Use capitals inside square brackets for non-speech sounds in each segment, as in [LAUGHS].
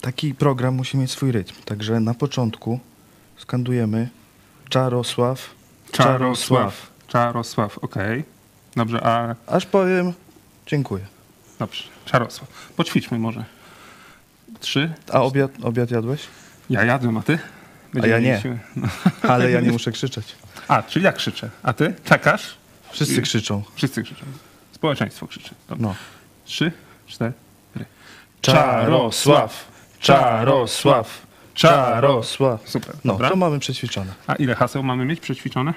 taki program musi mieć swój rytm. Także na początku skandujemy Czarosław, Czarosław. Czarosław, okej. Dobrze, a Aż powiem dziękuję. dobrze. Czarosław. Poćwiczmy może. Trzy. A obiad, obiad jadłeś? Ja jadłem, a ty? A ja nie. No. Ale ja nie muszę krzyczeć. A, czyli ja krzyczę. A ty? Czekasz? Wszyscy krzyczą. Wszyscy krzyczą. Społeczeństwo krzyczy. Dobrze. No. Trzy, cztery. Czarosław, Czarosław, Czarosław. Super. No, Dobra. to mamy przećwiczone. A ile haseł mamy mieć przećwiczone?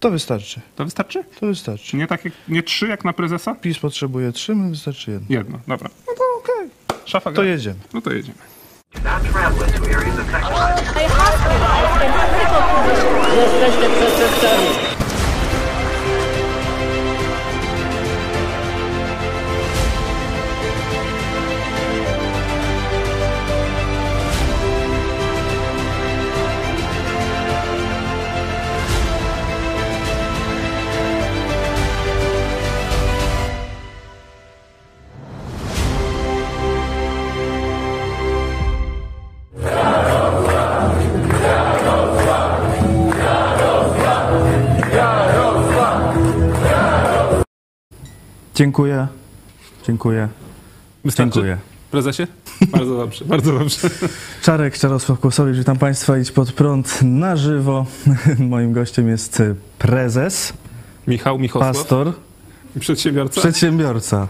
To wystarczy. To wystarczy? To wystarczy. Czy nie tak jak, nie trzy jak na prezesa? PiS potrzebuje trzy, my wystarczy jedno. Jedno, dobra. No to okej. Szafa To gra. jedziemy. No to jedziemy. Not traveling Dziękuję. Dziękuję. Wystarczy? Dziękuję. Prezesie? Bardzo dobrze, bardzo dobrze. Czarek, Czarosław Kłosowicz, witam Państwa. Idź pod prąd na żywo. [LAUGHS] Moim gościem jest prezes, Michał Michosław, pastor, przedsiębiorca. przedsiębiorca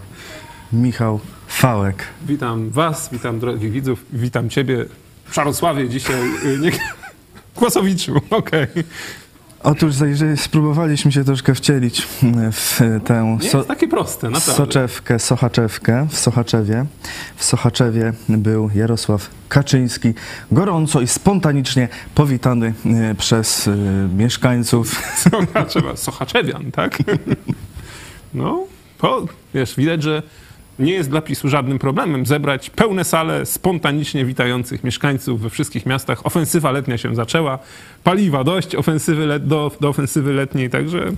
Michał Fałek. Witam was, witam drogich widzów, witam ciebie w Czarosławie dzisiaj. y, Nie... [LAUGHS] Kłosowiczu, okej. Otóż spróbowaliśmy się troszkę wcielić w tę Nie so- jest takie proste, naprawdę. soczewkę, sochaczewkę w Sochaczewie. W Sochaczewie był Jarosław Kaczyński, gorąco i spontanicznie powitany e, przez e, mieszkańców. [LAUGHS] Sochaczewa, Sochaczewian, tak? [LAUGHS] No, po, wiesz, widać, że nie jest dla PiSu żadnym problemem zebrać pełne sale spontanicznie witających mieszkańców we wszystkich miastach. Ofensywa letnia się zaczęła, paliwa dość ofensywy let, do, do ofensywy letniej, także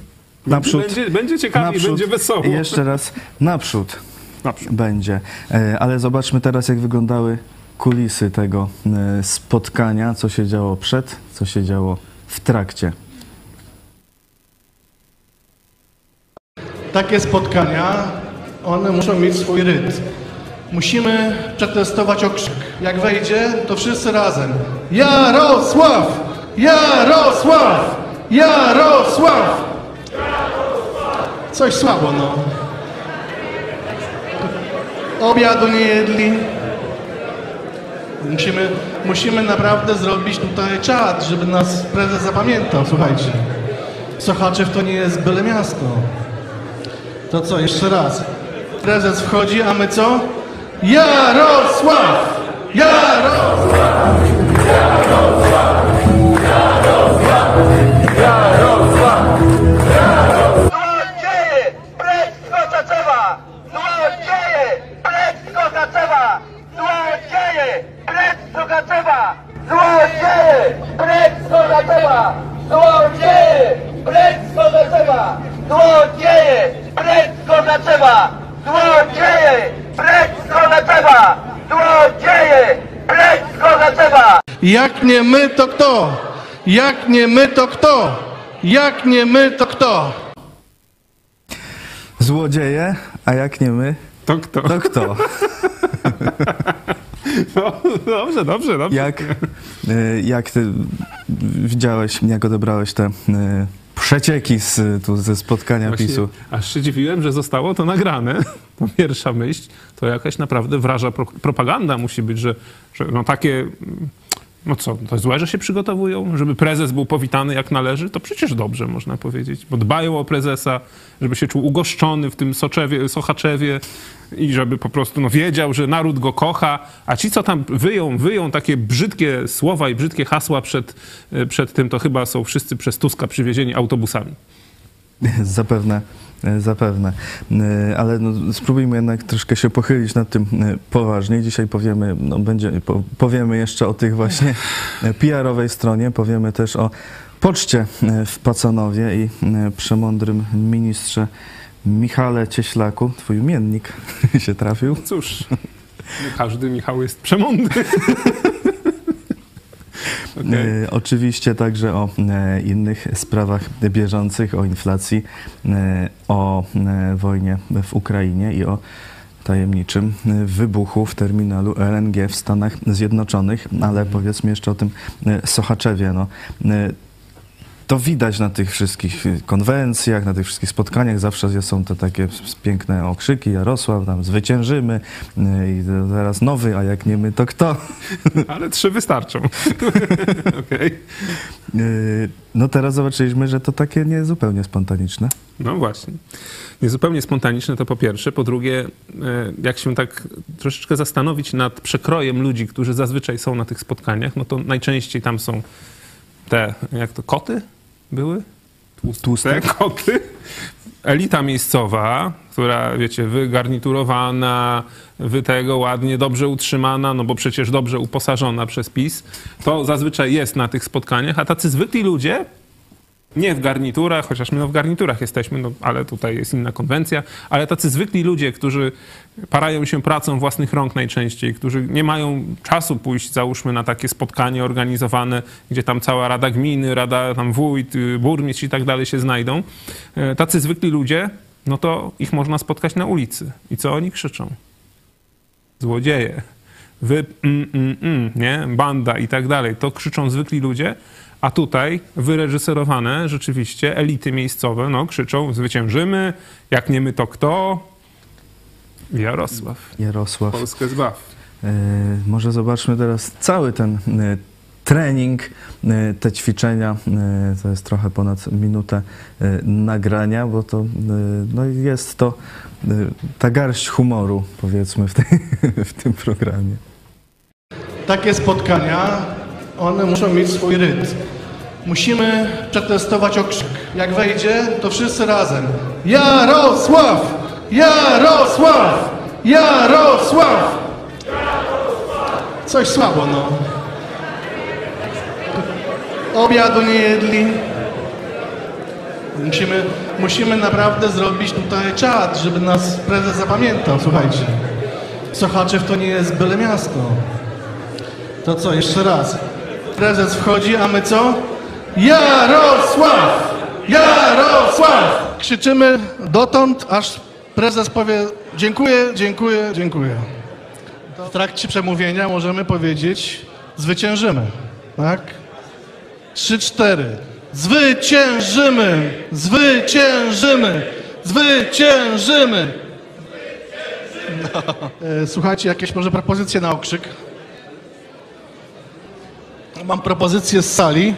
Naprzód. będzie, będzie ciekawie, będzie wesoło. I jeszcze raz naprzód Naprzód. będzie. E, Ale zobaczmy teraz, jak wyglądały kulisy tego e, spotkania, co się działo przed, co się działo w trakcie. Takie spotkania, one muszą mieć swój rytm. Musimy przetestować okrzyk. Jak wejdzie, to wszyscy razem. Jarosław! Jarosław! Jarosław! Coś słabo, no. Obiadu nie jedli. Musimy, musimy naprawdę zrobić tutaj czat, żeby nas prezes zapamiętał, słuchajcie. Sochaczew to nie jest byle miasto. To co, jeszcze raz. Prezes wchodzi, a my co? Jarosław! Jarosław! Precz z Kosaczewa! Złodzieje! Precz Kosaczewa! Złodzieje! Precz Kosaczewa! Złodzieje! Precz Kosaczewa! Złodzieje! Precz Kosaczewa! Złodzieje! Precz Kosaczewa! Złodzieje! Precz z Kosaczewa! Złodzieje! Precz z Kosaczewa! Jak nie my, to kto? Jak nie my, to kto? Jak nie my, to kto? Złodzieje, a jak nie my, To kto? to kto? [LAUGHS] No, dobrze, dobrze, dobrze. Jak, e, jak ty widziałeś, jak odebrałeś te e, przecieki z, tu, ze spotkania Właśnie PiSu? Aż się dziwiłem, że zostało to nagrane. [LAUGHS] To pierwsza myśl, to jakaś naprawdę wraża pro, propaganda musi być, że, że no takie, no co, to złe, że się przygotowują, żeby prezes był powitany jak należy, to przecież dobrze można powiedzieć, bo dbają o prezesa, żeby się czuł ugoszczony w tym Soczewie, Sochaczewie i żeby po prostu no, wiedział, że naród go kocha, a ci, co tam wyją, wyją takie brzydkie słowa i brzydkie hasła przed, przed tym, to chyba są wszyscy przez Tuska przywiezieni autobusami. [LAUGHS] Zapewne, zapewne. E, Ale no, spróbujmy jednak troszkę się pochylić nad tym e, poważnie. Dzisiaj powiemy, no, będzie, po, powiemy jeszcze o tych właśnie e, PR-owej stronie, powiemy też o poczcie e, w Pacanowie i e, przemądrym ministrze Michale Cieślaku. Twój imiennik [LAUGHS] się trafił. Cóż, [LAUGHS] każdy Michał jest przemądry. [LAUGHS] Okej. E, Oczywiście także o e, innych sprawach bieżących, o inflacji, e, o wojnie w Ukrainie i o tajemniczym wybuchu w terminalu LNG w Stanach Zjednoczonych, ale powiedzmy jeszcze o tym Sochaczewie. No, to widać na tych wszystkich konwencjach, na tych wszystkich spotkaniach. Zawsze są te takie piękne okrzyki. Jarosław, tam zwyciężymy e, i teraz nowy, a jak nie my, to kto? [LAUGHS] Ale trzy wystarczą. [LAUGHS] Okej. Yy, No teraz zobaczyliśmy, że to takie nie zupełnie spontaniczne. No właśnie. Niezupełnie spontaniczne to po pierwsze. Po drugie, e, jak się tak troszeczkę zastanowić nad przekrojem ludzi, którzy zazwyczaj są na tych spotkaniach, no to najczęściej tam są te, jak to, koty były? Tłuste? Te [LAUGHS] koty. Elita miejscowa, która, wiecie, wygarniturowana, wy tego ładnie, dobrze utrzymana, no bo przecież dobrze uposażona przez PiS, to zazwyczaj jest na tych spotkaniach, a tacy zwykli ludzie, nie w garniturach, chociaż my no w garniturach jesteśmy, no, ale tutaj jest inna konwencja, ale tacy zwykli ludzie, którzy parają się pracą własnych rąk najczęściej, którzy nie mają czasu pójść, załóżmy, na takie spotkanie organizowane, gdzie tam cała Rada Gminy, Rada tam wójt, y, burmistrz i tak dalej się znajdą. E, Tacy zwykli ludzie, no to ich można spotkać na ulicy. I co oni krzyczą? Złodzieje. Wy, mm, mm, mm, nie? Banda i tak dalej. To krzyczą zwykli ludzie, a tutaj wyreżyserowane rzeczywiście elity miejscowe, no krzyczą zwyciężymy, jak nie my to kto? Jarosław. Jarosław. Polskę zbaw. Yy, może zobaczmy teraz cały ten yy, trening, yy, te ćwiczenia. To jest trochę ponad minutę nagrania, bo to no jest to ta garść humoru, powiedzmy, w, tej, [LAUGHS] w tym programie. Takie spotkania, one muszą mieć swój rytm. Musimy przetestować okrzyk. Jak wejdzie, to wszyscy razem. Jarosław! Jarosław! Jarosław! Coś słabo, no. Obiadu nie jedli. Musimy, musimy naprawdę zrobić tutaj czat, żeby nas prezes zapamiętał, słuchajcie. Sochaczew to nie jest byle miasto. To co, jeszcze raz. Prezes wchodzi, a my co? Jarosław! Jarosław! Krzyczymy dotąd, aż prezes powie dziękuję, dziękuję, dziękuję. W trakcie przemówienia możemy powiedzieć zwyciężymy. Tak? Trzy, cztery. Zwyciężymy! Zwyciężymy! Zwyciężymy! No. E, Słuchajcie, jakieś może propozycje na okrzyk? Mam propozycję z sali.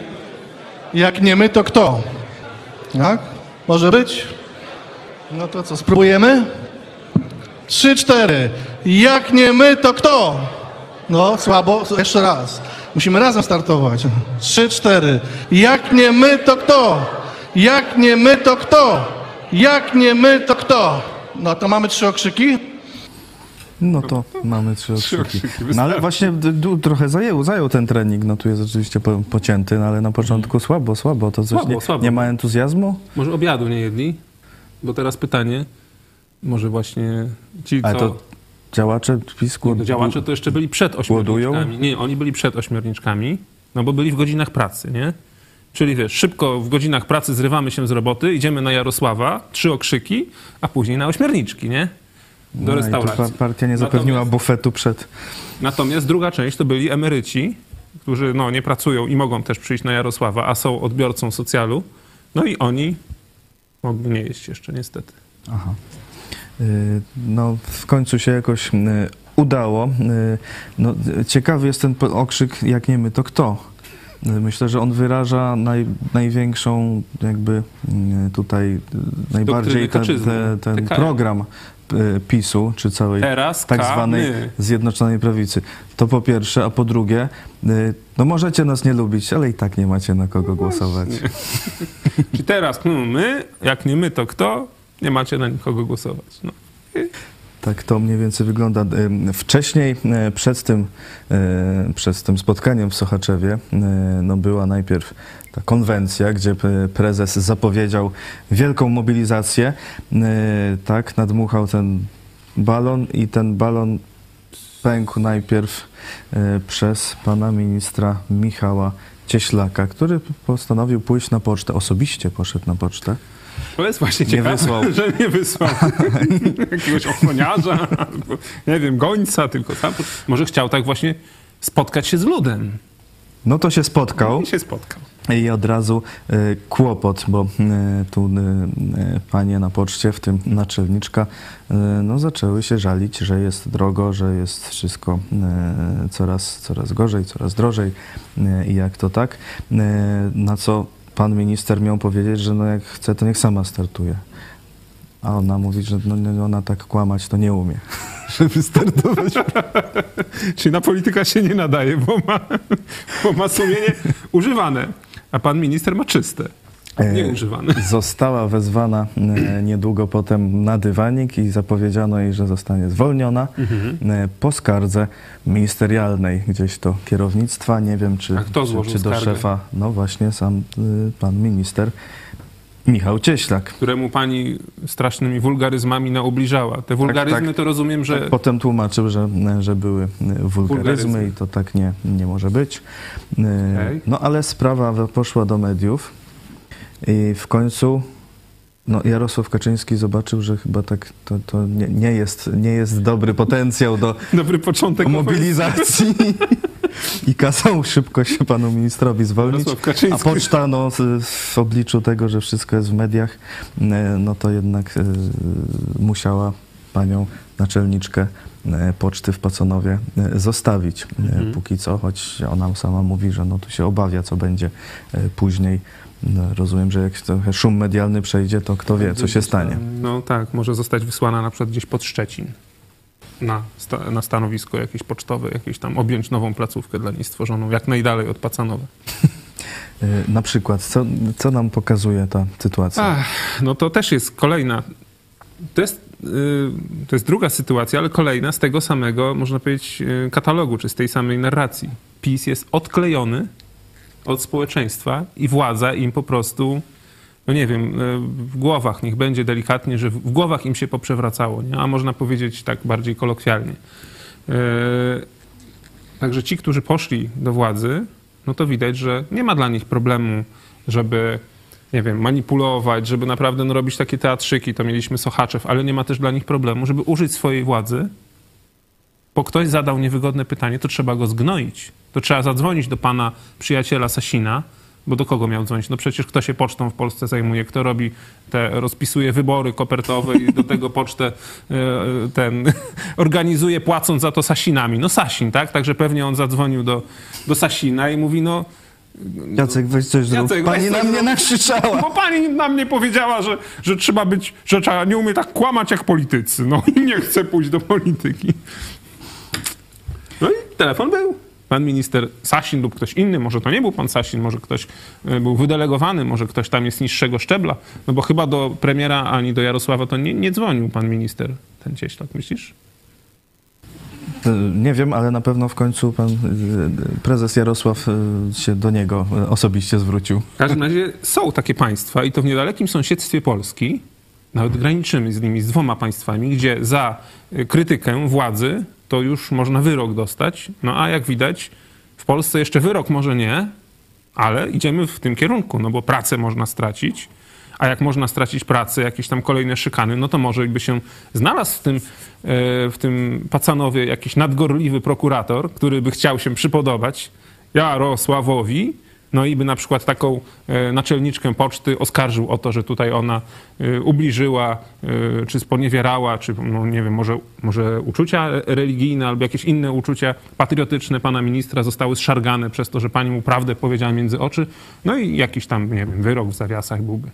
Jak nie my, to kto? Tak? Może być? No to co, spróbujemy? Trzy, cztery. Jak nie my, to kto? No, słabo. Jeszcze raz. Musimy razem startować. Trzy, cztery. Jak nie my, to kto? Jak nie my, to kto? Jak nie my, to kto? No to mamy trzy okrzyki. No to mamy trzy okrzyki. No ale właśnie trochę zajął, zajął ten trening. No tu jest oczywiście po, pocięty, no ale na początku słabo, słabo. To coś Słabo, nie, słabo. nie ma entuzjazmu? Może obiadu nie jedli? Bo teraz pytanie, może właśnie ci, co... Ale to działacze PiSku... No, działacze to jeszcze byli przed Głodują? ośmiorniczkami. Nie, oni byli przed ośmiorniczkami, no bo byli w godzinach pracy, nie? Czyli wiesz, szybko w godzinach pracy zrywamy się z roboty, idziemy na Jarosława, trzy okrzyki, a później na ośmiorniczki, nie? Do No restauracji. pa- partia nie zapewniła Natomiast- bufetu przed... Natomiast druga część to byli emeryci, którzy no, nie pracują i mogą też przyjść na Jarosława, a są odbiorcą socjalu. No i oni mogli nie jeść jeszcze, niestety. Aha. Y, No, w końcu się jakoś y, udało. Y, No, ciekawy jest ten okrzyk, jak nie my, to kto? Myślę, że on wyraża naj, największą jakby tutaj najbardziej ten, ten TKM. program PiSu, czy całej Teraz tak zwanej. Zjednoczonej Prawicy. To po pierwsze, a po drugie, y, no możecie nas nie lubić, ale i tak nie macie na kogo głosować. [LAUGHS] Czy teraz hmm, my, jak nie my, to kto? Nie macie na nikogo głosować. No. Tak to mniej więcej wygląda. Ym, Wcześniej, e, przed tym, e, przed tym spotkaniem w Sochaczewie, e, no była najpierw ta konwencja, gdzie prezes zapowiedział wielką mobilizację, e, tak, nadmuchał ten balon i ten balon pękł najpierw e, przez pana ministra Michała Cieślaka, który postanowił pójść na pocztę, osobiście poszedł na pocztę. To jest właśnie Nie ciekawe, wysłał. [LAUGHS] że nie wysłał [LAUGHS] jakiegoś ochroniarza, albo, nie wiem, gońca, tylko sam. Może chciał tak właśnie spotkać się z ludem. No to się spotkał. I się spotkał. I od razu e, kłopot, bo e, tu e, panie na poczcie, w tym naczelniczka, no zaczęły się żalić, że jest drogo, że jest wszystko coraz, coraz gorzej, coraz drożej i jak to tak. Na co pan minister miał powiedzieć, że no jak chce, to niech sama startuje. A ona mówi, że no, nie, ona tak kłamać to nie umie, [LAUGHS] żeby startować. [LAUGHS] Czyli na polityka się nie nadaje, bo ma, bo ma sumienie używane, a pan minister ma czyste, E, nieużywane. [LAUGHS] Została wezwana e, niedługo potem na dywanik i zapowiedziano jej, że zostanie zwolniona e, po skardze ministerialnej gdzieś do kierownictwa. Nie wiem, czy, czy, czy do skargę? szefa. No właśnie sam y, pan minister Michał Cieślak. któremu pani strasznymi wulgaryzmami naubliżała. Te wulgaryzmy tak. to rozumiem, że Potem tłumaczył, że, że były y, wulgaryzmy Wulgaryzmy. i to tak nie, nie może być. Y, Okej. No ale sprawa poszła do mediów i w końcu no, Jarosław Kaczyński zobaczył, że chyba tak to, to nie, nie, jest, nie jest dobry potencjał do dobry początek. mobilizacji. [LAUGHS] I kazał szybko się panu ministrowi zwolnić. A poczta no, w obliczu tego, że wszystko jest w mediach, e, no to jednak e, musiała panią naczelniczkę e, poczty w Pacanowie e, zostawić Mhm. póki co, choć ona sama mówi, że no tu się obawia, co będzie później. No, rozumiem, że jak trochę szum medialny przejdzie, to kto wie, co się stanie. No tak, może zostać wysłana na przykład gdzieś pod Szczecin. Na, sta, na stanowisko jakieś pocztowe, jakieś tam objąć nową placówkę dla niej stworzoną, jak najdalej od Pacanowa. E, [LAUGHS] Na przykład, co, co nam pokazuje ta sytuacja? Ach, no to też jest kolejna. To jest, yy, to jest druga sytuacja, ale kolejna z tego samego, można powiedzieć, yy, katalogu, czy z tej samej narracji. PiS jest odklejony od społeczeństwa i władza im po prostu, no nie wiem, yy, w głowach, niech będzie delikatnie, że w głowach im się poprzewracało, nie? a można powiedzieć tak bardziej kolokwialnie. Yy, Także ci, którzy poszli do władzy, no to widać, że nie ma dla nich problemu, żeby, nie wiem, manipulować, żeby naprawdę no, robić takie teatrzyki, to mieliśmy Sochaczew, ale nie ma też dla nich problemu, żeby użyć swojej władzy, bo ktoś zadał niewygodne pytanie, to trzeba go zgnoić. To trzeba zadzwonić do pana przyjaciela Sasina, bo do kogo miał dzwonić? No przecież kto się pocztą w Polsce zajmuje, kto robi te, rozpisuje wybory kopertowe i do tego pocztę e, ten [LAUGHS] organizuje, płacąc za to Sasinami. No Sasin, tak? Także pewnie on zadzwonił do, do Sasina i mówi, no Jacek, weź coś zrób. Jacek, Pani na mnie nakrzyczała. bo pani na mnie powiedziała, że, że trzeba być, że trzeba nie umie tak kłamać jak politycy. No i nie chcę pójść do polityki. No i telefon był. Pan minister Sasin lub ktoś inny, może to nie był pan Sasin, może ktoś e, był wydelegowany, może ktoś tam jest niższego szczebla, no bo chyba do premiera ani do Jarosława to nie, nie dzwonił pan minister, ten cieślak, myślisz? E, Nie wiem, ale na pewno w końcu pan e, prezes Jarosław się do niego osobiście zwrócił. W każdym razie są takie państwa i to w niedalekim sąsiedztwie Polski, nawet graniczymy z nimi, z dwoma państwami, gdzie za krytykę władzy to już można wyrok dostać. No a jak widać, w Polsce jeszcze wyrok może nie, ale idziemy w tym kierunku, no bo pracę można stracić. A jak można stracić pracę, jakieś tam kolejne szykany, no to może by się znalazł w tym, e, w tym Pacanowie jakiś nadgorliwy prokurator, który by chciał się przypodobać Jarosławowi, no i by na przykład taką e, naczelniczkę poczty oskarżył o to, że tutaj ona e, ubliżyła, e, czy sponiewierała, czy no nie wiem, może, może uczucia religijne albo jakieś inne uczucia patriotyczne pana ministra zostały zszargane przez to, że pani mu prawdę powiedziała między oczy. No i jakiś tam, nie wiem, wyrok w zawiasach byłby.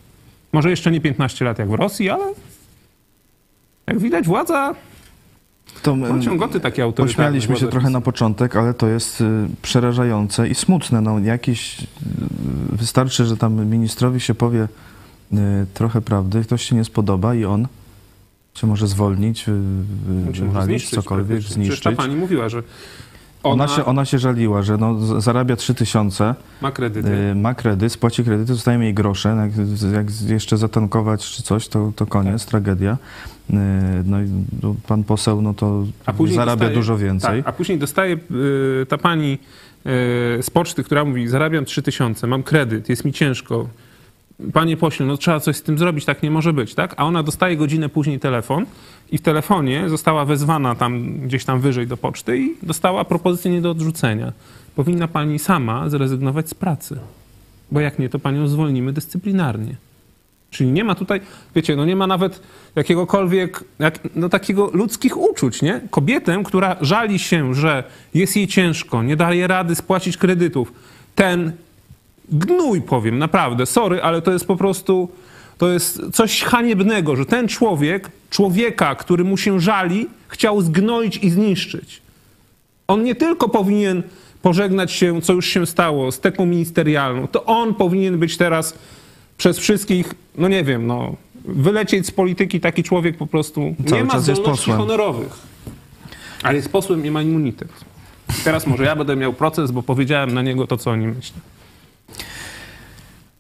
Może jeszcze nie 15 lat jak w Rosji, ale jak widać władza To, ma ciągoty takie autorytarne. Pośmialiśmy się trochę na początek, ale to jest y, przerażające i smutne. No, jakiś, y, wystarczy, że tam ministrowi się powie trochę prawdy, ktoś się nie spodoba i on się może zwolnić, zniszczyć cokolwiek, praktycznie. Przecież ta zniszczyć. pani mówiła, że Ona, Ona się, ona się żaliła, że no, zarabia 3000, ma kredyty. ma kredyt, spłaci kredyty, zostaje jej grosze. no Jak, jak jeszcze zatankować czy coś, to, to koniec, tragedia. Y, No i no, pan poseł, no to zarabia dostaje- dużo więcej. Tak, a później dostaje y, ta pani y, z poczty, która mówi, zarabiam 3000, mam kredyt, jest mi ciężko. Panie pośle, no trzeba coś z tym zrobić, tak nie może być, tak? A ona dostaje godzinę później telefon i w telefonie została wezwana tam gdzieś tam wyżej do poczty i dostała propozycję nie do odrzucenia. Powinna pani sama zrezygnować z pracy, bo jak nie, to panią zwolnimy dyscyplinarnie. Czyli nie ma tutaj, wiecie, no nie ma nawet jakiegokolwiek, jak, no takiego ludzkich uczuć, nie? Kobietę, która żali się, że jest jej ciężko, nie daje rady spłacić kredytów. Ten gnój, powiem, naprawdę, sorry, ale to jest po prostu, to jest coś haniebnego, że ten człowiek, człowieka, który mu się żali, chciał zgnoić i zniszczyć. On nie tylko powinien pożegnać się, co już się stało, z teką ministerialną, to on powinien być teraz przez wszystkich, no nie wiem, no, wylecieć z polityki taki człowiek po prostu Cały nie ma czas jest zdolności posłem. honorowych. Ale jest posłem, nie ma immunitet. Teraz może ja będę miał proces, bo powiedziałem na niego to, co o nim myślę.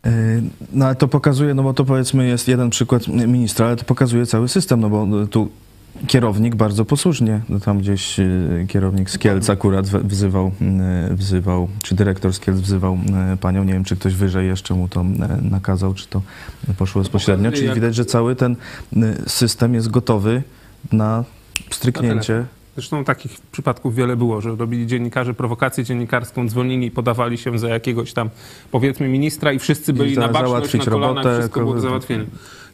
Yy, No ale to pokazuje, no bo to powiedzmy jest jeden przykład ministra, ale to pokazuje cały system, no bo tu kierownik bardzo posłusznie, no tam gdzieś y, kierownik z Kielc akurat wzywał, y, wzywał, czy dyrektor z Kielc wzywał y, panią, nie wiem czy ktoś wyżej jeszcze mu to nakazał, czy to poszło bezpośrednio, pokazuje, czyli widać, że cały ten system jest gotowy na stryknięcie. Zresztą takich przypadków wiele było, że robili dziennikarze prowokację dziennikarską, dzwonili, podawali się za jakiegoś tam, powiedzmy, ministra i wszyscy byli za- na baczność, na kolanach, robotę, wszystko było do załatwienia.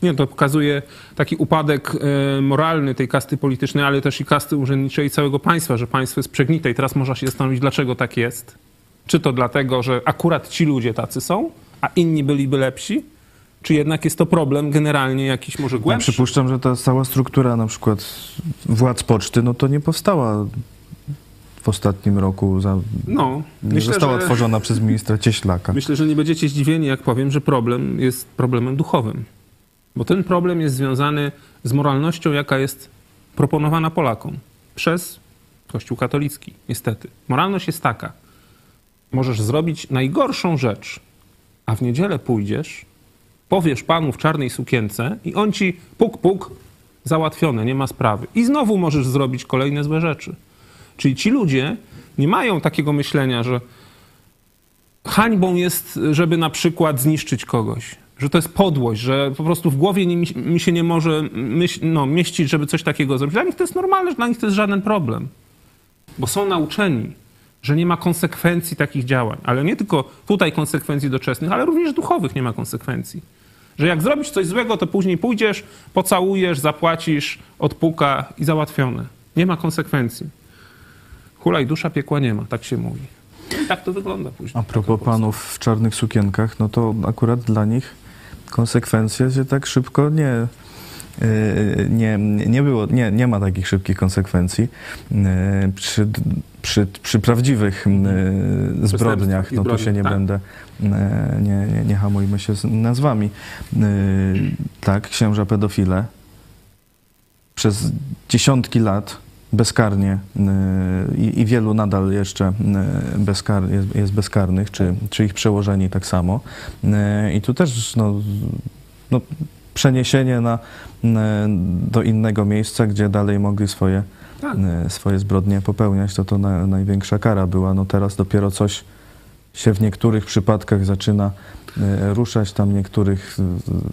Nie, to pokazuje taki upadek e, moralny tej kasty politycznej, ale też i kasty urzędniczej i całego państwa, że państwo jest przegnite i teraz można się zastanowić, dlaczego tak jest. Czy to dlatego, że akurat ci ludzie tacy są, a inni byliby lepsi? Czy jednak jest to problem generalnie jakiś może Ja głębszy? przypuszczam, że ta cała struktura na przykład władz poczty, no to nie powstała w ostatnim roku, za, No, nie myślę, została że... tworzona przez ministra Cieślaka. Myślę, że nie będziecie zdziwieni, jak powiem, że problem jest problemem duchowym. Bo ten problem jest związany z moralnością, jaka jest proponowana Polakom przez Kościół katolicki, niestety. Moralność jest taka. Możesz zrobić najgorszą rzecz, a w niedzielę pójdziesz, powiesz panu w czarnej sukience i on ci puk, puk, załatwione, nie ma sprawy. I znowu możesz zrobić kolejne złe rzeczy. Czyli ci ludzie nie mają takiego myślenia, że hańbą jest, żeby na przykład zniszczyć kogoś. Że to jest podłość, że po prostu w głowie nie, mi się nie może myśl, no, mieścić, żeby coś takiego zrobić. Dla nich to jest normalne, że dla nich to jest żaden problem. Bo są nauczeni, że nie ma konsekwencji takich działań. Ale nie tylko tutaj konsekwencji doczesnych, ale również duchowych nie ma konsekwencji. Że jak zrobisz coś złego, to później pójdziesz, pocałujesz, zapłacisz, odpuka i załatwione. Nie ma konsekwencji. Hulaj dusza, piekła nie ma, tak się mówi. No i tak to wygląda później. A propos panów w czarnych sukienkach, no to akurat dla nich konsekwencje się tak szybko nie, yy, nie, nie było, nie, nie ma takich szybkich konsekwencji. Yy, Przy, przy, przy prawdziwych yy, zbrodniach, i no to się nie zbrodniach, tak. będę, nie, nie, nie hamujmy się z nazwami. Tak, księża pedofile przez dziesiątki lat bezkarnie yy, i, i wielu nadal jeszcze yy, bezkar, jest, jest bezkarnych, czy, czy ich przełożeni tak samo. Yy, I tu też no, no, przeniesienie na, do innego miejsca, gdzie dalej mogli swoje, Tak. swoje zbrodnie popełniać, to to na, największa kara była. No teraz dopiero coś się w niektórych przypadkach zaczyna ruszać, tam niektórych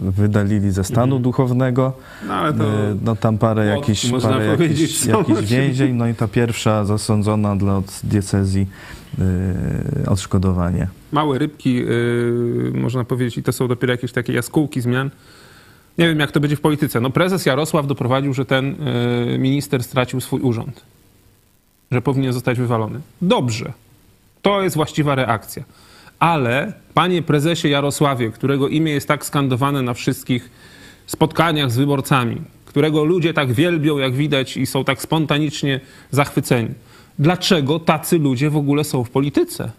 wydalili ze stanu Mhm. duchownego. No ale to... E, No tam parę jakichś, parę jakichś oczywiście. więzień, no i ta pierwsza zasądzona dla diecezji y, odszkodowanie. małe rybki, można powiedzieć, i to są dopiero jakieś takie jaskółki zmian. Nie wiem, jak to będzie w polityce. No prezes Jarosław doprowadził, że ten minister stracił swój urząd. Że powinien zostać wywalony. Dobrze. To jest właściwa reakcja. Ale, panie prezesie Jarosławie, którego imię jest tak skandowane na wszystkich spotkaniach z wyborcami, którego ludzie tak wielbią, jak widać, i są tak spontanicznie zachwyceni. Dlaczego tacy ludzie w ogóle są w polityce?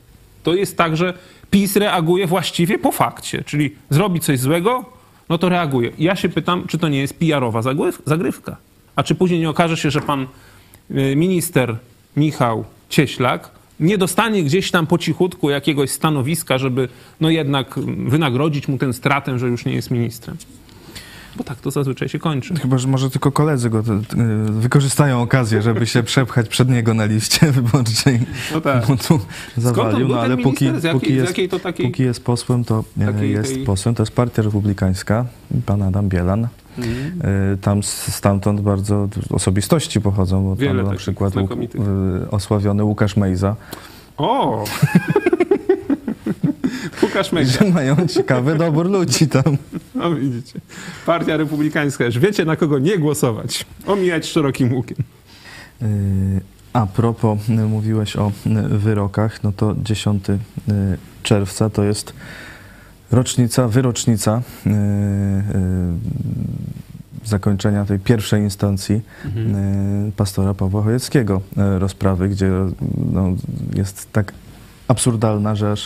To jest tak, że PiS reaguje właściwie po fakcie, czyli zrobi coś złego, no to reaguje. Ja się pytam, czy to nie jest PR-owa zagrywka? A czy później nie okaże się, że pan y, minister Michał Cieślak nie dostanie gdzieś tam po cichutku jakiegoś stanowiska, żeby no jednak wynagrodzić mu tę stratę, że już nie jest ministrem. Bo tak to zazwyczaj się kończy. Chyba, że może tylko koledzy go y, wykorzystają okazję, żeby się [LAUGHS] przepchać przed niego na liście [LAUGHS] wyborczej. No tak. Bo tu zawalił, był no ten ale póki, jakiej- póki, jest, takiej- póki jest posłem, to takiej jest tej- posłem. To jest Partia Republikańska, pan Adam Bielan. Mhm. Y, Tam stamtąd bardzo osobistości pochodzą, bo Wiele tam na przykład y, osławiony Łukasz Mejza, O! [LAUGHS] Łukasz Mejza. że mają ciekawy dobór ludzi tam. No widzicie. Partia Republikańska. Już wiecie, na kogo nie głosować. Omijać szerokim łukiem. Y, A propos, mówiłeś o wyrokach, no to 10 y, czerwca to jest rocznica, wyrocznica y, y, zakończenia tej pierwszej instancji y, pastora Pawła Chojeckiego y, rozprawy, gdzie no, jest tak absurdalna, że aż,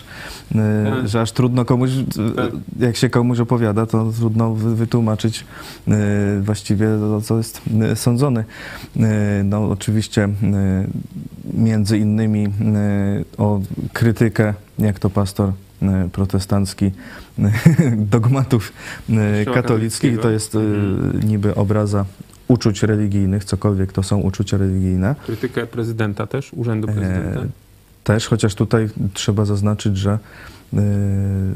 y, Tak. że aż trudno komuś, y, Tak. jak się komuś opowiada, to trudno wy- wytłumaczyć właściwie o co jest sądzony. No oczywiście między innymi o krytykę, jak to pastor protestancki y, [LAUGHS] dogmatów Kościoła katolickich, to jest Mhm. niby obraza uczuć religijnych, cokolwiek to są uczucia religijne. Krytykę prezydenta też, urzędu prezydenta. E, Też, chociaż tutaj trzeba zaznaczyć, że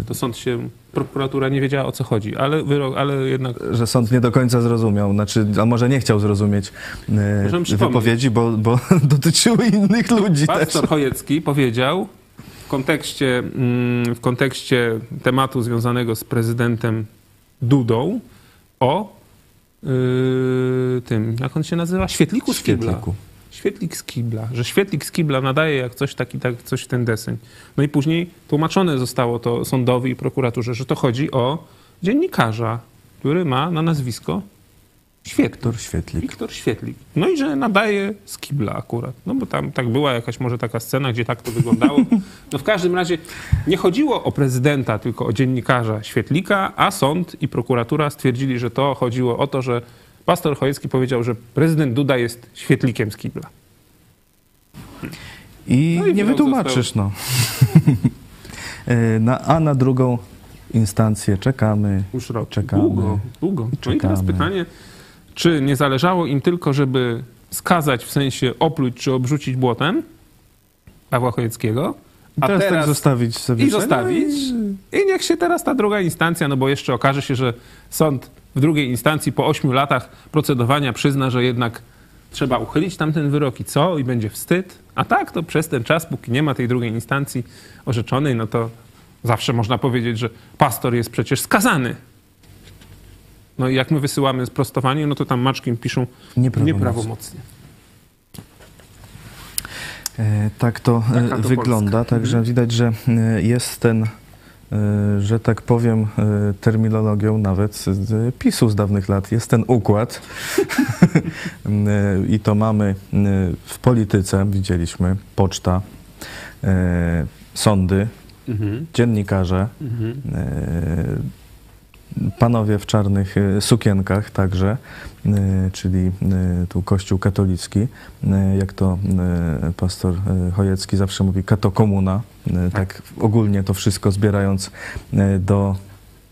To sąd się, prokuratura nie wiedziała o co chodzi, ale wyrok, ale jednak że sąd nie do końca zrozumiał, znaczy, a może nie chciał zrozumieć e, Możemy wypowiedzi, bo, bo [LAUGHS] dotyczyły innych ludzi też. pastor Chojecki powiedział kontekście, mm, w kontekście tematu związanego z prezydentem Dudą o yy, tym, jak on się nazywa? Świetliku z kibla. Świetlik z kibla, że świetlik z kibla nadaje jak coś taki, tak, coś w ten deseń. No i później tłumaczone zostało to sądowi i prokuraturze, że to chodzi o dziennikarza, który ma na nazwisko Świetlik. Wiktor Świetlik. Wiktor Świetlik. No i że nadaje z kibla akurat. No bo tam tak była jakaś może taka scena, gdzie tak to wyglądało. [LAUGHS] No w każdym razie nie chodziło o prezydenta, tylko o dziennikarza Świetlika, a sąd i prokuratura stwierdzili, że to chodziło o to, że pastor Chojecki powiedział, że prezydent Duda jest Świetlikiem z kibla. I No i nie wytłumaczysz, no. E, [LAUGHS] na, a na drugą instancję czekamy. Już rok. Czekamy. Długo, długo. No i teraz Czekamy. pytanie, czy nie zależało im tylko, żeby skazać, w sensie opluć czy obrzucić błotem Pawła Chojeckiego, a teraz, teraz tak zostawić sobie. i zostawić. I niech się teraz ta druga instancja, no bo jeszcze okaże się, że sąd w drugiej instancji po ośmiu latach procedowania przyzna, że jednak trzeba uchylić tamten wyrok i co? I będzie wstyd. A tak, to przez ten czas, póki nie ma tej drugiej instancji orzeczonej, no to zawsze można powiedzieć, że pastor jest przecież skazany. No i jak my wysyłamy sprostowanie, no to tam maczkiem piszą Nieprawomocnie. nieprawomocnie. E, Tak to e, Taka to wygląda, także widać, że e, jest ten, e, że tak powiem, e, terminologią nawet z PiSu z dawnych lat, jest ten układ [LAUGHS] E, i to mamy e, w polityce, widzieliśmy, poczta, e, sądy, Mhm. dziennikarze, Mhm. Panowie w czarnych e, sukienkach także, e, czyli e, tu Kościół katolicki, jak to pastor Chojecki zawsze mówi, katokomuna, e, tak ogólnie to wszystko zbierając do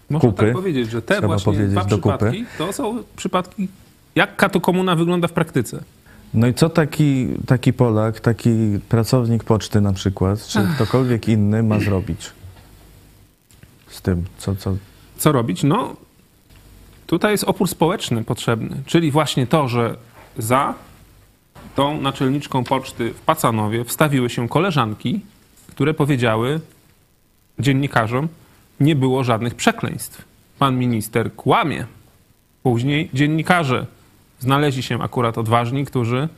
Można kupy. tak powiedzieć, że te Trzeba właśnie powiedzieć dwa do kupy. przypadki to są przypadki, jak katokomuna wygląda w praktyce. No i co taki, taki Polak, taki pracownik poczty na przykład, czy ktokolwiek inny ma zrobić z tym, co, co, Co robić? No, tutaj jest opór społeczny potrzebny, czyli właśnie to, że za tą naczelniczką poczty w Pacanowie wstawiły się koleżanki, które powiedziały dziennikarzom, nie było żadnych przekleństw. Pan minister kłamie. Później dziennikarze znaleźli się akurat odważni, którzy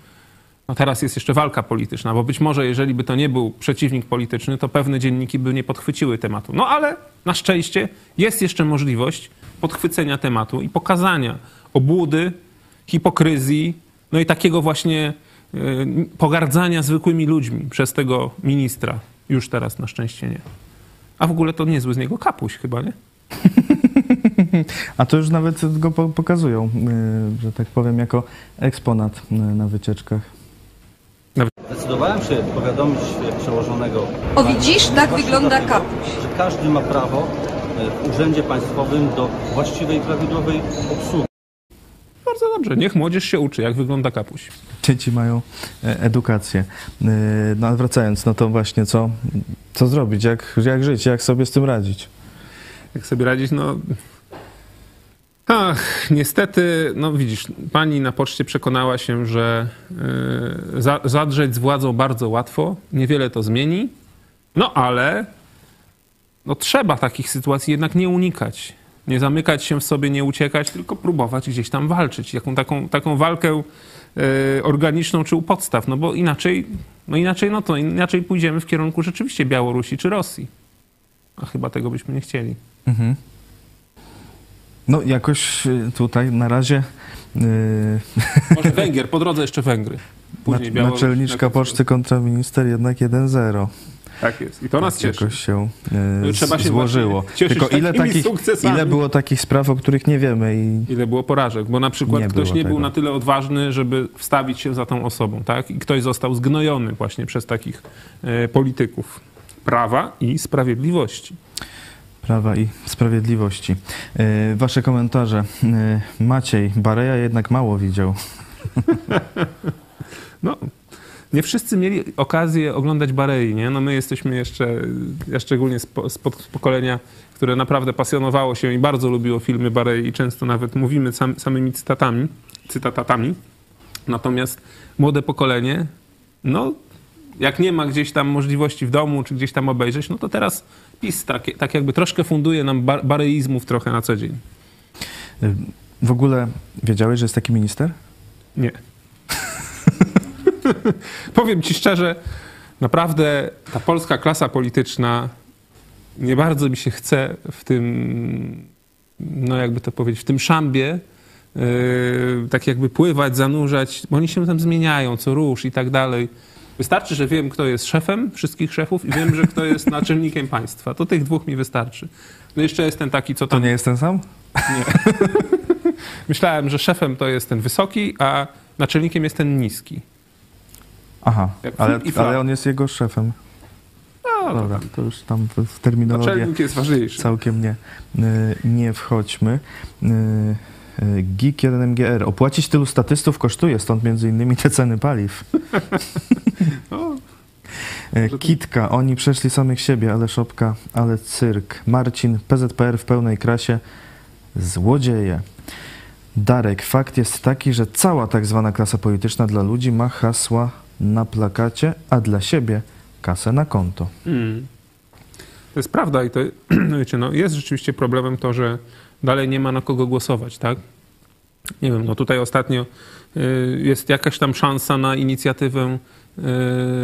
no teraz jest jeszcze walka polityczna, bo być może jeżeli by to nie był przeciwnik polityczny, to pewne dzienniki by nie podchwyciły tematu. No ale na szczęście jest jeszcze możliwość podchwycenia tematu i pokazania obłudy, hipokryzji, no i takiego właśnie y, pogardzania zwykłymi ludźmi przez tego ministra. Już teraz na szczęście nie. A w ogóle to niezły z niego kapuś chyba, nie? [LAUGHS] A to już nawet go po- pokazują, y, że tak powiem, jako eksponat y, na wycieczkach. Zdecydowałem się powiadomić przełożonego. O, widzisz? Tak wygląda dlatego, kapuś. Że każdy ma prawo e, w urzędzie państwowym do właściwej, prawidłowej obsługi. Bardzo dobrze, niech młodzież się uczy, jak wygląda kapuś. Dzieci mają e, edukację. E, No wracając, no to właśnie co, co zrobić, jak, jak żyć, jak sobie z tym radzić? Jak sobie radzić, no... Ach, niestety, no widzisz, pani na poczcie przekonała się, że za, zadrzeć z władzą bardzo łatwo, niewiele to zmieni, no ale no trzeba takich sytuacji jednak nie unikać. Nie zamykać się w sobie, nie uciekać, tylko próbować gdzieś tam walczyć. Jaką taką, taką walkę yy, organiczną czy u podstaw, no bo inaczej, no inaczej, no to inaczej pójdziemy w kierunku rzeczywiście Białorusi czy Rosji. A chyba tego byśmy nie chcieli. Mhm. No jakoś e, tutaj na razie e, Może Węgier, po drodze jeszcze Węgry. Później naczelniczka na końcu. poczty kontra minister jednak 1-0. Tak jest. I to nas cieszy. Jakoś się i trzeba się złożyło. Tylko ile, takich, sukcesami. ile było takich spraw, o których nie wiemy i Ile było porażek, bo na przykład Nie ktoś nie był tego. na tyle odważny, żeby wstawić się za tą osobą, tak? I ktoś został zgnojony właśnie przez takich e, polityków prawa i sprawiedliwości. Prawa i Sprawiedliwości. E, Wasze komentarze. E, Maciej, Bareja jednak mało widział. [LAUGHS] No, nie wszyscy mieli okazję oglądać Barei, nie? No my jesteśmy jeszcze, ja szczególnie z, pokolenia, które naprawdę pasjonowało się i bardzo lubiło filmy Barei i często nawet mówimy sam, samymi cytatami, cytatatami. Natomiast młode pokolenie, no jak nie ma gdzieś tam możliwości w domu, czy gdzieś tam obejrzeć, no to teraz PiS tak, tak jakby troszkę funduje nam bar, bareizmów trochę na co dzień. W ogóle wiedziałeś, że jest taki minister? Nie. [LAUGHS] Powiem ci szczerze, naprawdę ta polska klasa polityczna nie bardzo mi się chce w tym, no jakby to powiedzieć, w tym szambie yy, tak jakby pływać, zanurzać, bo oni się tam zmieniają co rusz i tak dalej. Wystarczy, że wiem, kto jest szefem wszystkich szefów i wiem, że kto jest naczelnikiem państwa. To tych dwóch mi wystarczy. No jeszcze jest ten taki, co To tam... nie jest ten sam? [LAUGHS] Myślałem, że szefem to jest ten wysoki, a naczelnikiem jest ten niski. Aha, ale, ale on jest jego szefem. No, to Dobra, to już tam w, terminologię Naczelnik jest ważniejszy. całkiem nie, y, nie wchodźmy. Y, GIK 1MGR. Opłacić tylu statystów kosztuje, stąd między innymi te ceny paliw. [LAUGHS] O, Y, Kitka, oni przeszli samych siebie, ale szopka, ale cyrk. Marcin, PZPR w pełnej krasie, złodzieje. Darek, fakt jest taki, że cała tak zwana klasa polityczna dla ludzi ma hasła na plakacie, a dla siebie kasę na konto. mm. To jest prawda i to [CLEARS THROAT] no wiecie, no, jest rzeczywiście problemem to, że dalej nie ma na kogo głosować, tak? Nie wiem, no tutaj ostatnio y, jest jakaś tam szansa na inicjatywę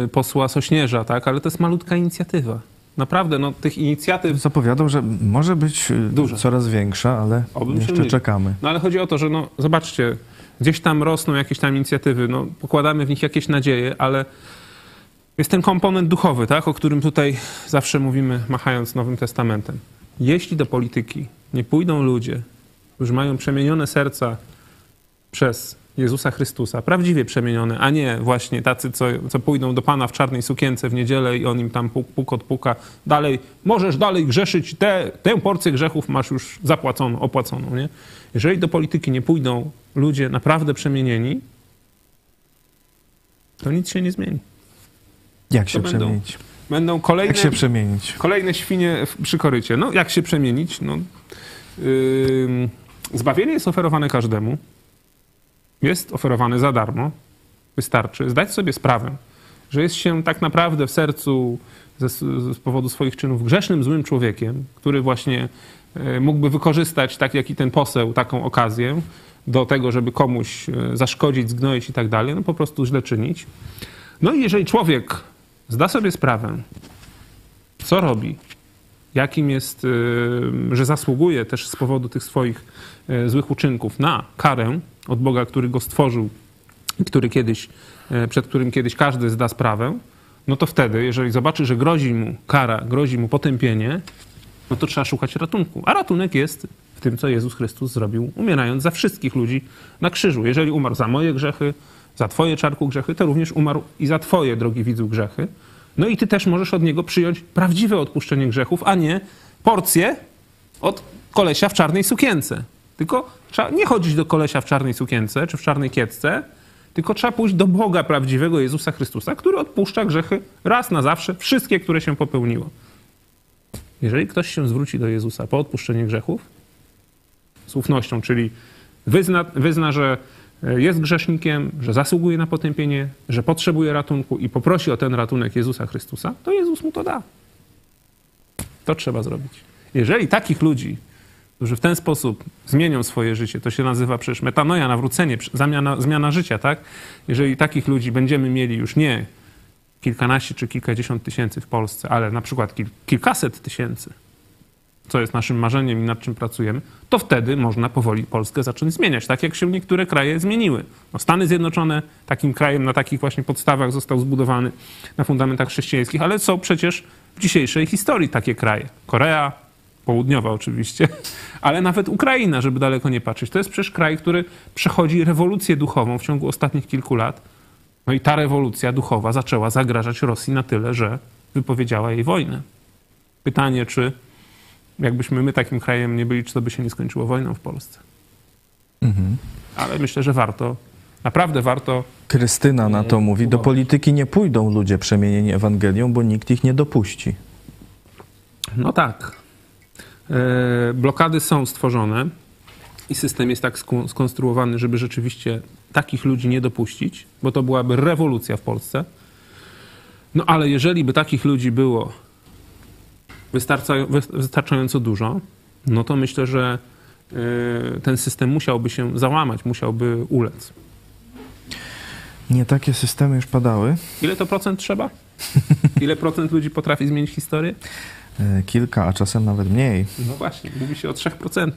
y, posła Sośnierza, tak? Ale to jest malutka inicjatywa. Naprawdę, no tych inicjatyw Zapowiadał, że może być y, Duża. coraz większa, ale Obym jeszcze czekamy. No ale chodzi o to, że no zobaczcie, gdzieś tam rosną jakieś tam inicjatywy, no pokładamy w nich jakieś nadzieje, ale jest ten komponent duchowy, tak, o którym tutaj zawsze mówimy, machając Nowym Testamentem. Jeśli do polityki nie pójdą ludzie, którzy mają przemienione serca przez Jezusa Chrystusa, prawdziwie przemienione, a nie właśnie tacy, co, co pójdą do Pana w czarnej sukience w niedzielę i on im tam puk, puk odpuka, dalej, możesz dalej grzeszyć, te, tę porcję grzechów masz już zapłaconą, opłaconą, nie? Jeżeli do polityki nie pójdą ludzie naprawdę przemienieni, to nic się nie zmieni. Jak się będą. przemienić? Będą kolejne, Jak się przemienić? kolejne świnie przy korycie. No, jak się przemienić? No, zbawienie jest oferowane każdemu. Jest oferowane za darmo. Wystarczy zdać sobie sprawę, że jest się tak naprawdę w sercu ze, z powodu swoich czynów grzesznym, złym człowiekiem, który właśnie e, mógłby wykorzystać, tak jak i ten poseł, taką okazję do tego, żeby komuś e, zaszkodzić, zgnoić i tak dalej, no po prostu źle czynić. No i jeżeli człowiek zda sobie sprawę, co robi, jakim jest, y, że zasługuje też z powodu tych swoich y, złych uczynków na karę od Boga, który go stworzył który kiedyś, y, przed którym kiedyś każdy zda sprawę, no to wtedy, jeżeli zobaczy, że grozi mu kara, grozi mu potępienie, no to trzeba szukać ratunku. A ratunek jest w tym, co Jezus Chrystus zrobił, umierając za wszystkich ludzi na krzyżu. Jeżeli umarł za moje grzechy, za twoje czarku grzechy, to również umarł i za twoje, drogi widzu, grzechy. No i ty też możesz od niego przyjąć prawdziwe odpuszczenie grzechów, a nie porcję od kolesia w czarnej sukience. Tylko trzeba nie chodzić do kolesia w czarnej sukience czy w czarnej kiecce, tylko trzeba pójść do Boga prawdziwego Jezusa Chrystusa, który odpuszcza grzechy raz na zawsze, wszystkie, które się popełniło. Jeżeli ktoś się zwróci do Jezusa po odpuszczenie grzechów, z ufnością, czyli wyzna, wyzna, że jest grzesznikiem, że zasługuje na potępienie, że potrzebuje ratunku i poprosi o ten ratunek Jezusa Chrystusa, to Jezus mu to da. To trzeba zrobić. Jeżeli takich ludzi, którzy w ten sposób zmienią swoje życie, to się nazywa przecież metanoja, nawrócenie, zamiana, zmiana życia, tak? Jeżeli takich ludzi będziemy mieli już nie kilkanaście czy kilkadziesiąt tysięcy w Polsce, ale na przykład kil, kilkaset tysięcy, co jest naszym marzeniem i nad czym pracujemy, to wtedy można powoli Polskę zacząć zmieniać, tak jak się niektóre kraje zmieniły. No Stany Zjednoczone takim krajem na takich właśnie podstawach został zbudowany na fundamentach chrześcijańskich, ale są przecież w dzisiejszej historii takie kraje. Korea, południowa oczywiście, [LAUGHS] ale nawet Ukraina, żeby daleko nie patrzeć. To jest przecież kraj, który przechodzi rewolucję duchową w ciągu ostatnich kilku lat. No i ta rewolucja duchowa zaczęła zagrażać Rosji na tyle, że wypowiedziała jej wojnę. Pytanie, czy jakbyśmy my takim krajem nie byli, czy to by się nie skończyło wojną w Polsce. Ale myślę, że warto, naprawdę warto. Krystyna na to mówi, do polityki nie pójdą ludzie przemienieni Ewangelią, bo nikt ich nie dopuści. No tak. E, blokady są stworzone i system jest tak skonstruowany, żeby rzeczywiście takich ludzi nie dopuścić, bo to byłaby rewolucja w Polsce. No ale jeżeli by takich ludzi było wystarczająco dużo, no to myślę, że e, ten system musiałby się załamać, musiałby ulec. Nie takie systemy już padały. Ile to procent trzeba? [LAUGHS] Ile procent ludzi potrafi zmienić historię? E, Kilka, a czasem nawet mniej. No właśnie, mówi się o 3%.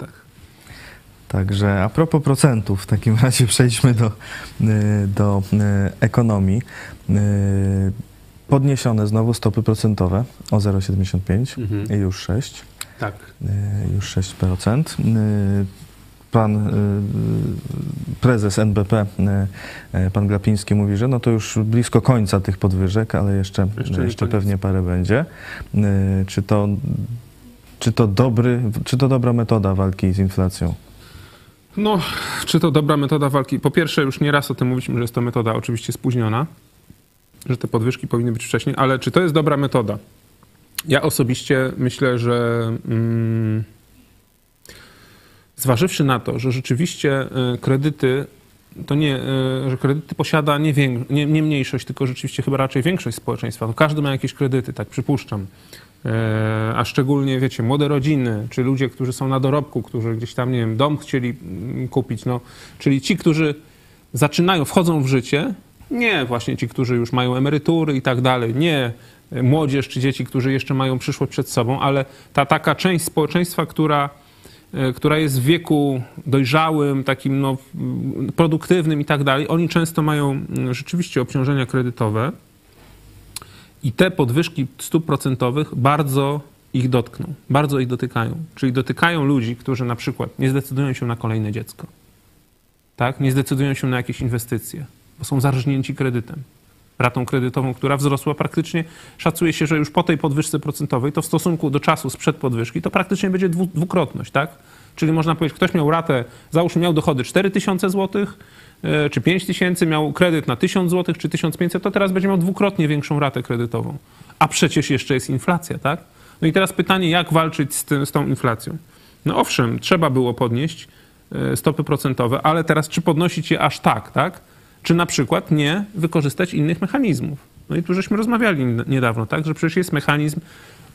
Także a propos procentów, w takim razie [LAUGHS] przejdźmy do, y, do ekonomii. Podniesione znowu stopy procentowe o 0,75 Mhm. i już 6. Tak. y, Już 6%. Y, Pan y, prezes NBP, pan Glapiński mówi, że no to już blisko końca tych podwyżek, ale jeszcze, Jeszcze jeszcze, pewnie parę będzie. Czy to, czy, to dobry, czy to dobra metoda walki z inflacją? No, czy to dobra metoda walki? Po pierwsze, już nieraz o tym mówiliśmy, że jest to metoda oczywiście spóźniona, że te podwyżki powinny być wcześniej, ale czy to jest dobra metoda? Ja osobiście myślę, że mm, zważywszy na to, że rzeczywiście y, kredyty to nie, y, że kredyty posiada nie, nie, nie mniejszość, tylko rzeczywiście chyba raczej większość społeczeństwa. No każdy ma jakieś kredyty, tak przypuszczam. E, A szczególnie, wiecie, młode rodziny, czy ludzie, którzy są na dorobku, którzy gdzieś tam, nie wiem, dom chcieli mm, kupić, no, czyli ci, którzy zaczynają, wchodzą w życie, nie właśnie ci, którzy już mają emerytury i tak dalej, nie młodzież czy dzieci, którzy jeszcze mają przyszłość przed sobą, ale ta taka część społeczeństwa, która, e, która jest w wieku dojrzałym, takim no, produktywnym i tak dalej, oni często mają mm, rzeczywiście obciążenia kredytowe i te podwyżki stóp procentowych bardzo ich dotkną, bardzo ich dotykają. Czyli dotykają ludzi, którzy na przykład nie zdecydują się na kolejne dziecko, tak? nie zdecydują się na jakieś inwestycje, bo są zarżnięci kredytem. Ratą kredytową, która wzrosła praktycznie, szacuje się, że już po tej podwyżce procentowej, to w stosunku do czasu sprzed podwyżki, to praktycznie będzie dwu, dwukrotność, tak? Czyli można powiedzieć, ktoś miał ratę, załóżmy miał dochody 4000 zł, e, czy 5 tysięcy, miał kredyt na 1000 zł, czy 1500, to teraz będzie miał dwukrotnie większą ratę kredytową. A przecież jeszcze jest inflacja, tak? No i teraz pytanie, jak walczyć z, tym, z tą inflacją? No owszem, trzeba było podnieść e, stopy procentowe, ale teraz czy podnosić je aż tak, tak? Czy na przykład nie wykorzystać innych mechanizmów? No i tu żeśmy rozmawiali niedawno, tak? Że przecież jest mechanizm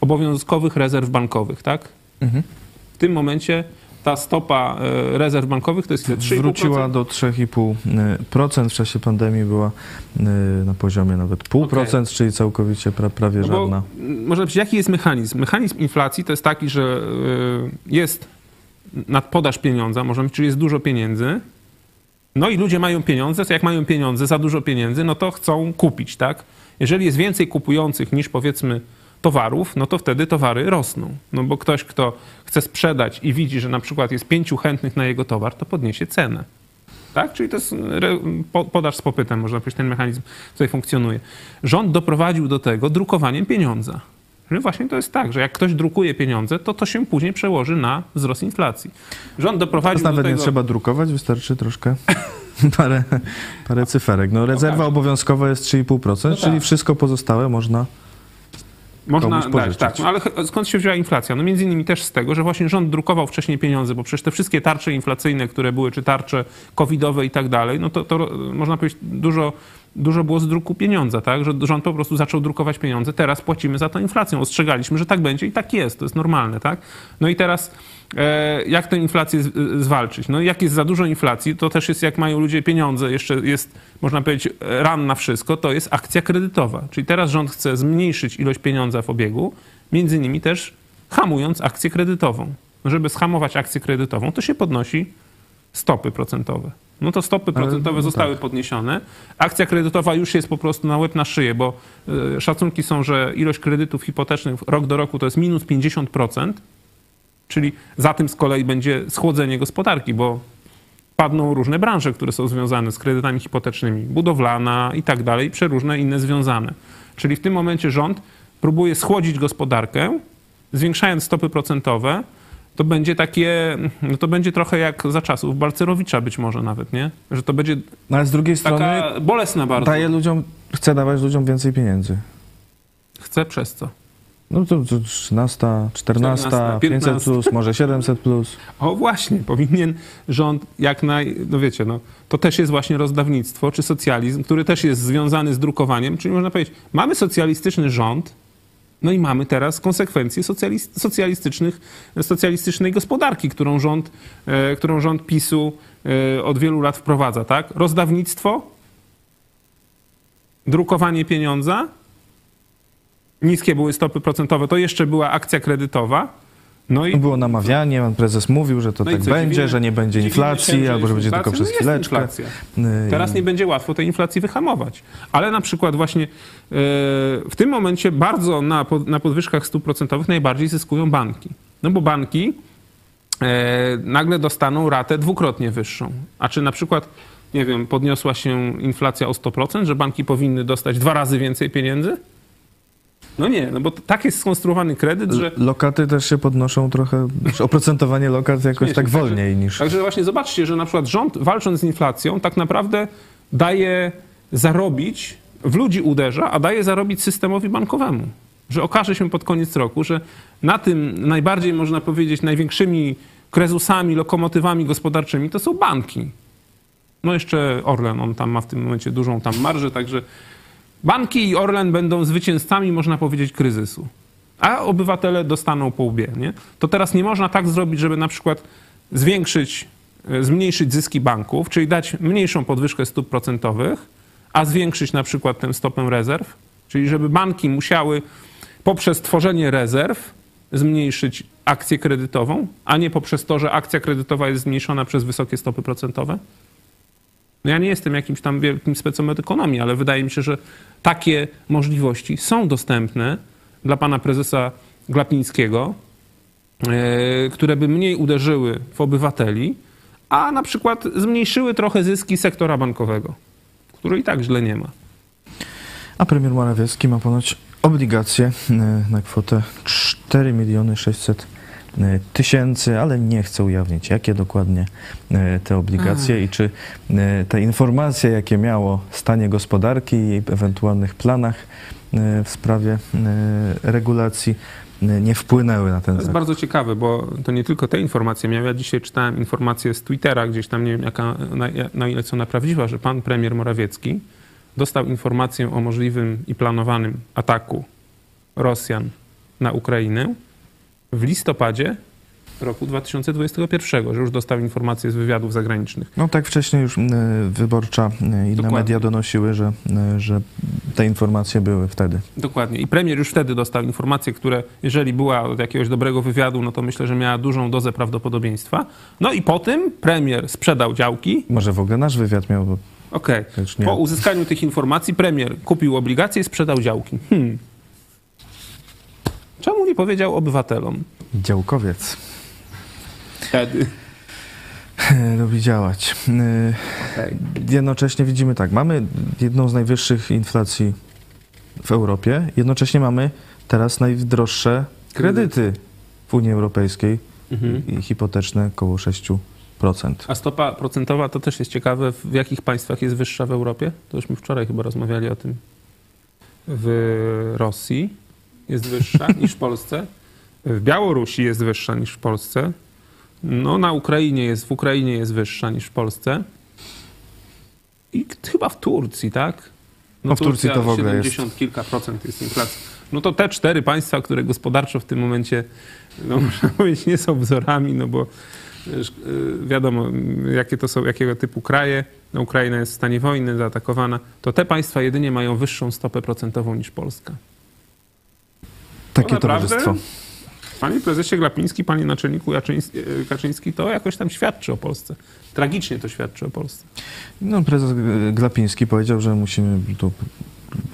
obowiązkowych rezerw bankowych, tak? W tym momencie ta stopa e, rezerw bankowych to jest ile? 3,5%? Wróciła do 3,5%. W czasie pandemii była y, na poziomie nawet 0,5%, czyli całkowicie pra, prawie No żadna. Można powiedzieć, jaki jest mechanizm? Mechanizm inflacji to jest taki, że y, jest nadpodaż pieniądza, możemy czyli jest dużo pieniędzy. No i ludzie mają pieniądze, to jak mają pieniądze, za dużo pieniędzy, no to chcą kupić, tak? Jeżeli jest więcej kupujących niż powiedzmy towarów, no to wtedy towary rosną. No bo ktoś, kto chce sprzedać i widzi, że na przykład jest pięciu chętnych na jego towar, to podniesie cenę. Tak? Czyli to jest podaż z popytem, można powiedzieć, ten mechanizm tutaj funkcjonuje. Rząd doprowadził do tego drukowaniem pieniądza. Że właśnie to jest tak, że jak ktoś drukuje pieniądze, to to się później przełoży na wzrost inflacji. Rząd Teraz doprowadził nawet do tego... nie trzeba drukować, wystarczy troszkę [LAUGHS] parę, parę cyferek. No, rezerwa tak. obowiązkowa jest 3,5%, czyli tak. wszystko pozostałe można Można dać, tak. No ale skąd się wzięła inflacja? No między innymi też z tego, że właśnie rząd drukował wcześniej pieniądze, bo przecież te wszystkie tarcze inflacyjne, które były, czy tarcze covidowe i tak dalej, no to, to można powiedzieć dużo, dużo było z druku pieniądza, tak? Że rząd po prostu zaczął drukować pieniądze, teraz płacimy za to inflacją. Ostrzegaliśmy, że tak będzie i tak jest, to jest normalne, tak? No i teraz e, jak tę inflację z, zwalczyć? No jak jest za dużo inflacji, to też jest jak mają ludzie pieniądze, jeszcze jest, można powiedzieć, ran na wszystko, to jest akcja kredytowa. Czyli teraz rząd chce zmniejszyć ilość pieniądza w obiegu, między innymi też hamując akcję kredytową. No Żeby schamować akcję kredytową, to się podnosi stopy procentowe. No to stopy Ale, procentowe no zostały podniesione. Akcja kredytowa już jest po prostu na łeb na szyję, bo y, szacunki są, że ilość kredytów hipotecznych rok do roku to jest minus 50%, czyli za tym z kolei będzie schłodzenie gospodarki, bo padną różne branże, które są związane z kredytami hipotecznymi, budowlana i tak dalej, przeróżne inne związane. Czyli w tym momencie rząd próbuje schłodzić gospodarkę, zwiększając stopy procentowe. To będzie takie, no to będzie trochę jak za czasów Balcerowicza być może nawet, nie? Że to będzie No ale z drugiej strony bolesna bardzo. daje ludziom, chce dawać ludziom więcej pieniędzy. Chce przez co? No to, to 13, 14, 14, 500 plus, może 700 plus. O właśnie, powinien rząd jak naj... No wiecie, no, to też jest właśnie rozdawnictwo, czy socjalizm, który też jest związany z drukowaniem, czyli można powiedzieć, mamy socjalistyczny rząd, no i mamy teraz konsekwencje socjalist, socjalistycznych, socjalistycznej gospodarki, którą rząd, e, którą rząd PiSu e, od wielu lat wprowadza, tak? Rozdawnictwo, drukowanie pieniądza, niskie były stopy procentowe, to jeszcze była akcja kredytowa, no i Było namawianie, pan prezes mówił, że to no tak będzie, dziwimy- że nie będzie inflacji, się, albo że będzie tylko przez No chwileczkę. inflacja. Y, Teraz nie będzie łatwo tej inflacji wyhamować. Ale na przykład właśnie e, w tym momencie bardzo na, na podwyżkach stóp procentowych najbardziej zyskują banki. No bo banki e, nagle dostaną ratę dwukrotnie wyższą. A czy na przykład, nie wiem, podniosła się inflacja o 100%, że banki powinny dostać dwa razy więcej pieniędzy? No nie, no bo tak jest skonstruowany kredyt, że... Lokaty też się podnoszą trochę, oprocentowanie lokat jakoś Śmiesznie. tak Także- wolniej niż... Także właśnie zobaczcie, że na przykład rząd walcząc z inflacją tak naprawdę daje zarobić, w ludzi uderza, a daje zarobić systemowi bankowemu. Że okaże się pod koniec roku, że na tym najbardziej można powiedzieć największymi krezusami, lokomotywami gospodarczymi to są banki. No jeszcze Orlen, on tam ma w tym momencie dużą tam marżę, także banki i Orlen będą zwycięzcami, można powiedzieć, kryzysu. A obywatele dostaną po łbie, nie? To teraz nie można tak zrobić, żeby na przykład zwiększyć, e, zmniejszyć zyski banków, czyli dać mniejszą podwyżkę stóp procentowych, a zwiększyć na przykład tę stopę rezerw, czyli żeby banki musiały poprzez tworzenie rezerw zmniejszyć akcję kredytową, a nie poprzez to, że akcja kredytowa jest zmniejszona przez wysokie stopy procentowe? No ja nie jestem jakimś tam wielkim ekonomii, ale wydaje mi się, że takie możliwości są dostępne dla pana prezesa Glapińskiego, e, które by mniej uderzyły w obywateli, a na przykład zmniejszyły trochę zyski sektora bankowego, który i tak źle nie ma. A premier Morawiecki ma ponoć obligacje y, na kwotę 4 miliony 600 y, tysięcy, ale nie chce ujawnić, jakie dokładnie y, te obligacje i czy y, te informacje, jakie miało stanie gospodarki i ewentualnych planach w sprawie regulacji nie wpłynęły na ten To jest zakup. bardzo ciekawe, bo to nie tylko te informacje miał. Ja dzisiaj czytałem informację z Twittera, gdzieś tam nie wiem, jaka, na, na ile są ona prawdziwa, że pan premier Morawiecki dostał informację o możliwym i planowanym ataku Rosjan na Ukrainę w listopadzie roku 2021, że już dostał informację z wywiadów zagranicznych. No tak wcześniej już y, Wyborcza i inne Dokładnie. media donosiły, że, y, że te informacje były wtedy. Dokładnie. I premier już wtedy dostał informacje, które jeżeli była od jakiegoś dobrego wywiadu, no to myślę, że miała dużą dozę prawdopodobieństwa. No i po tym premier sprzedał działki, Może w ogóle nasz wywiad miał, Okej. Nie. Po uzyskaniu tych informacji premier kupił obligacje i sprzedał działki. Hmm. Czemu nie powiedział obywatelom? działkowiec Wtedy. lubi działać. Y, jednocześnie widzimy tak, mamy jedną z najwyższych inflacji w Europie, jednocześnie mamy teraz najdroższe kredyty w Unii Europejskiej Mhm. i hipoteczne około 6%. A stopa procentowa to też jest ciekawe, w jakich państwach jest wyższa w Europie? To już my wczoraj chyba rozmawiali o tym. W Rosji jest wyższa [LAUGHS] niż w Polsce. W Białorusi jest wyższa niż w Polsce. No na Ukrainie jest, w Ukrainie jest wyższa niż w Polsce. I chyba w Turcji, tak? No w Turcji to w ogóle 70 kilka procent jest inflacja. No to te cztery państwa, które gospodarczo w tym momencie, no [LAUGHS] można powiedzieć, nie są wzorami, no bo Wiesz, y, wiadomo, jakie to są, jakiego typu kraje. No, Ukraina jest w stanie wojny, zaatakowana. To te państwa jedynie mają wyższą stopę procentową niż Polska. Takie naprawdę? towarzystwo. Panie prezesie Glapiński, panie naczelniku y, Kaczyński, to jakoś tam świadczy o Polsce. Tragicznie to świadczy o Polsce. No, prezes Glapiński powiedział, że musimy to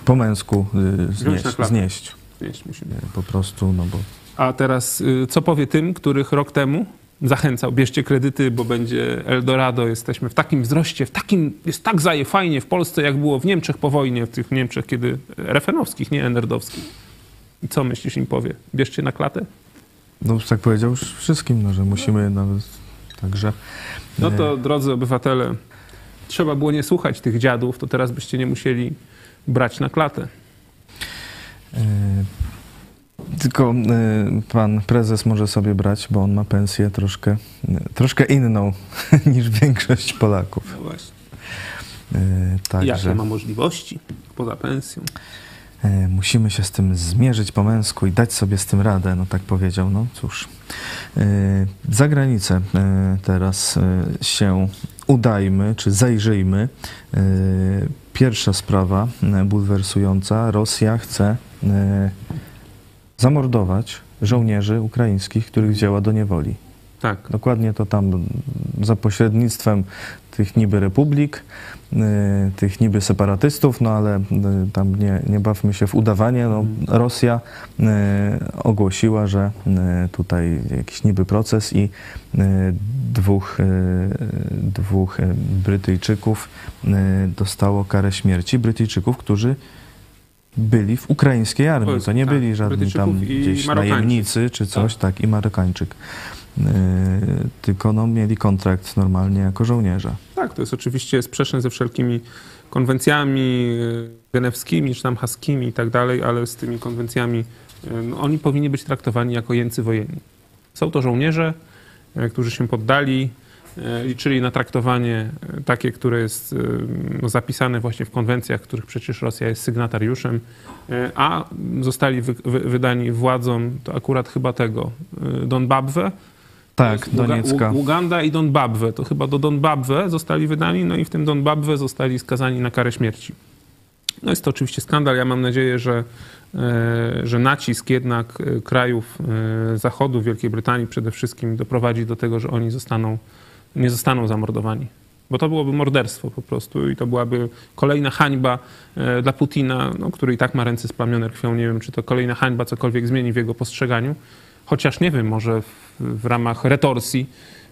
po męsku y, znieść, znieść. Wiesz, musimy. Y, Po prostu, no bo A teraz, y, co powie tym, których rok temu zachęcał, bierzcie kredyty, bo będzie Eldorado, jesteśmy w takim wzroście, w takim, jest tak zaje fajnie w Polsce, jak było w Niemczech po wojnie, w tych Niemczech, kiedy RFN-owskich, nie NRD-owskich. I co myślisz im powie? Bierzcie na klatę? no, tak powiedział już wszystkim, no, że musimy nawet także... No to, drodzy obywatele, trzeba było nie słuchać tych dziadów, to teraz byście nie musieli brać na klatę. y, Tylko y, pan prezes może sobie brać, bo on ma pensję troszkę, troszkę inną [LAUGHS] niż większość Polaków. No właśnie. Y, Jakie Także ma możliwości poza pensją? Y, musimy się z tym zmierzyć po męsku i dać sobie z tym radę, no tak powiedział. No cóż, Y, za granicę y, teraz się udajmy, czy zajrzyjmy. Pierwsza sprawa bulwersująca. Rosja chce zamordować żołnierzy ukraińskich, których wzięła do niewoli. Tak. Dokładnie to tam za pośrednictwem tych niby republik, y, tych niby separatystów, no ale y, tam nie, nie bawmy się w udawanie. No, Rosja y, ogłosiła, że tutaj jakiś niby proces i dwóch, dwóch Brytyjczyków dostało karę śmierci. Brytyjczyków, którzy byli w ukraińskiej armii. To nie Tak, byli żadni tam gdzieś najemnicy czy coś, tak, i Marokańczyk. Yy, tylko no, mieli kontrakt normalnie jako żołnierze. Tak, to jest oczywiście sprzeczne ze wszelkimi konwencjami y, genewskimi, czy tam haskimi i tak dalej, ale z tymi konwencjami y, no, oni powinni być traktowani jako jeńcy wojenni. Są to żołnierze, którzy się poddali, liczyli na traktowanie takie, które jest no, zapisane właśnie w konwencjach, których przecież Rosja jest sygnatariuszem, a zostali wy, wy, wydani władzom, to akurat chyba tego, Donbabwe, Tak, Doniecka. Uganda i Donbabwe. To chyba do Donbabwe zostali wydani, no i w tym Donbabwe zostali skazani na karę śmierci. No jest to oczywiście skandal. Ja mam nadzieję, że, e, że nacisk jednak e, krajów e, Zachodu, Wielkiej Brytanii przede wszystkim doprowadzi do tego, że oni zostaną, nie zostaną zamordowani. Bo to byłoby morderstwo po prostu i to byłaby kolejna hańba dla Putina, no, który i tak ma ręce splamione krwią. Nie wiem, czy to kolejna hańba cokolwiek zmieni w jego postrzeganiu. Chociaż nie wiem, może w, ramach retorsji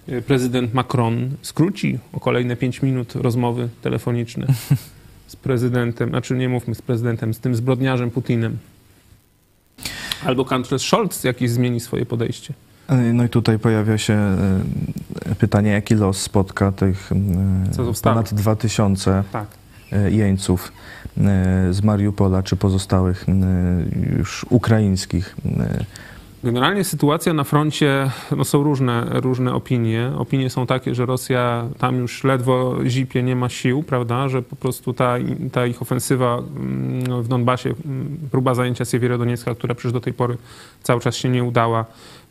e, prezydent Macron skróci o kolejne 5 minut rozmowy telefoniczne [LAUGHS] z prezydentem, znaczy nie mówmy z prezydentem, z tym zbrodniarzem Putinem. Albo kanclerz Scholz jakiś zmieni swoje podejście. Yy, No i tutaj pojawia się yy, pytanie, jaki los spotka tych ponad 2000 Tak. jeńców z Mariupola, czy pozostałych już ukraińskich. Generalnie sytuacja na froncie, no są różne, różne opinie. Opinie są takie, że Rosja tam już ledwo zipie, nie ma sił, prawda, że po prostu ta, ta ich ofensywa mm, w Donbasie, mm, próba zajęcia Siewierodoniecka, która przecież do tej pory cały czas się nie udała,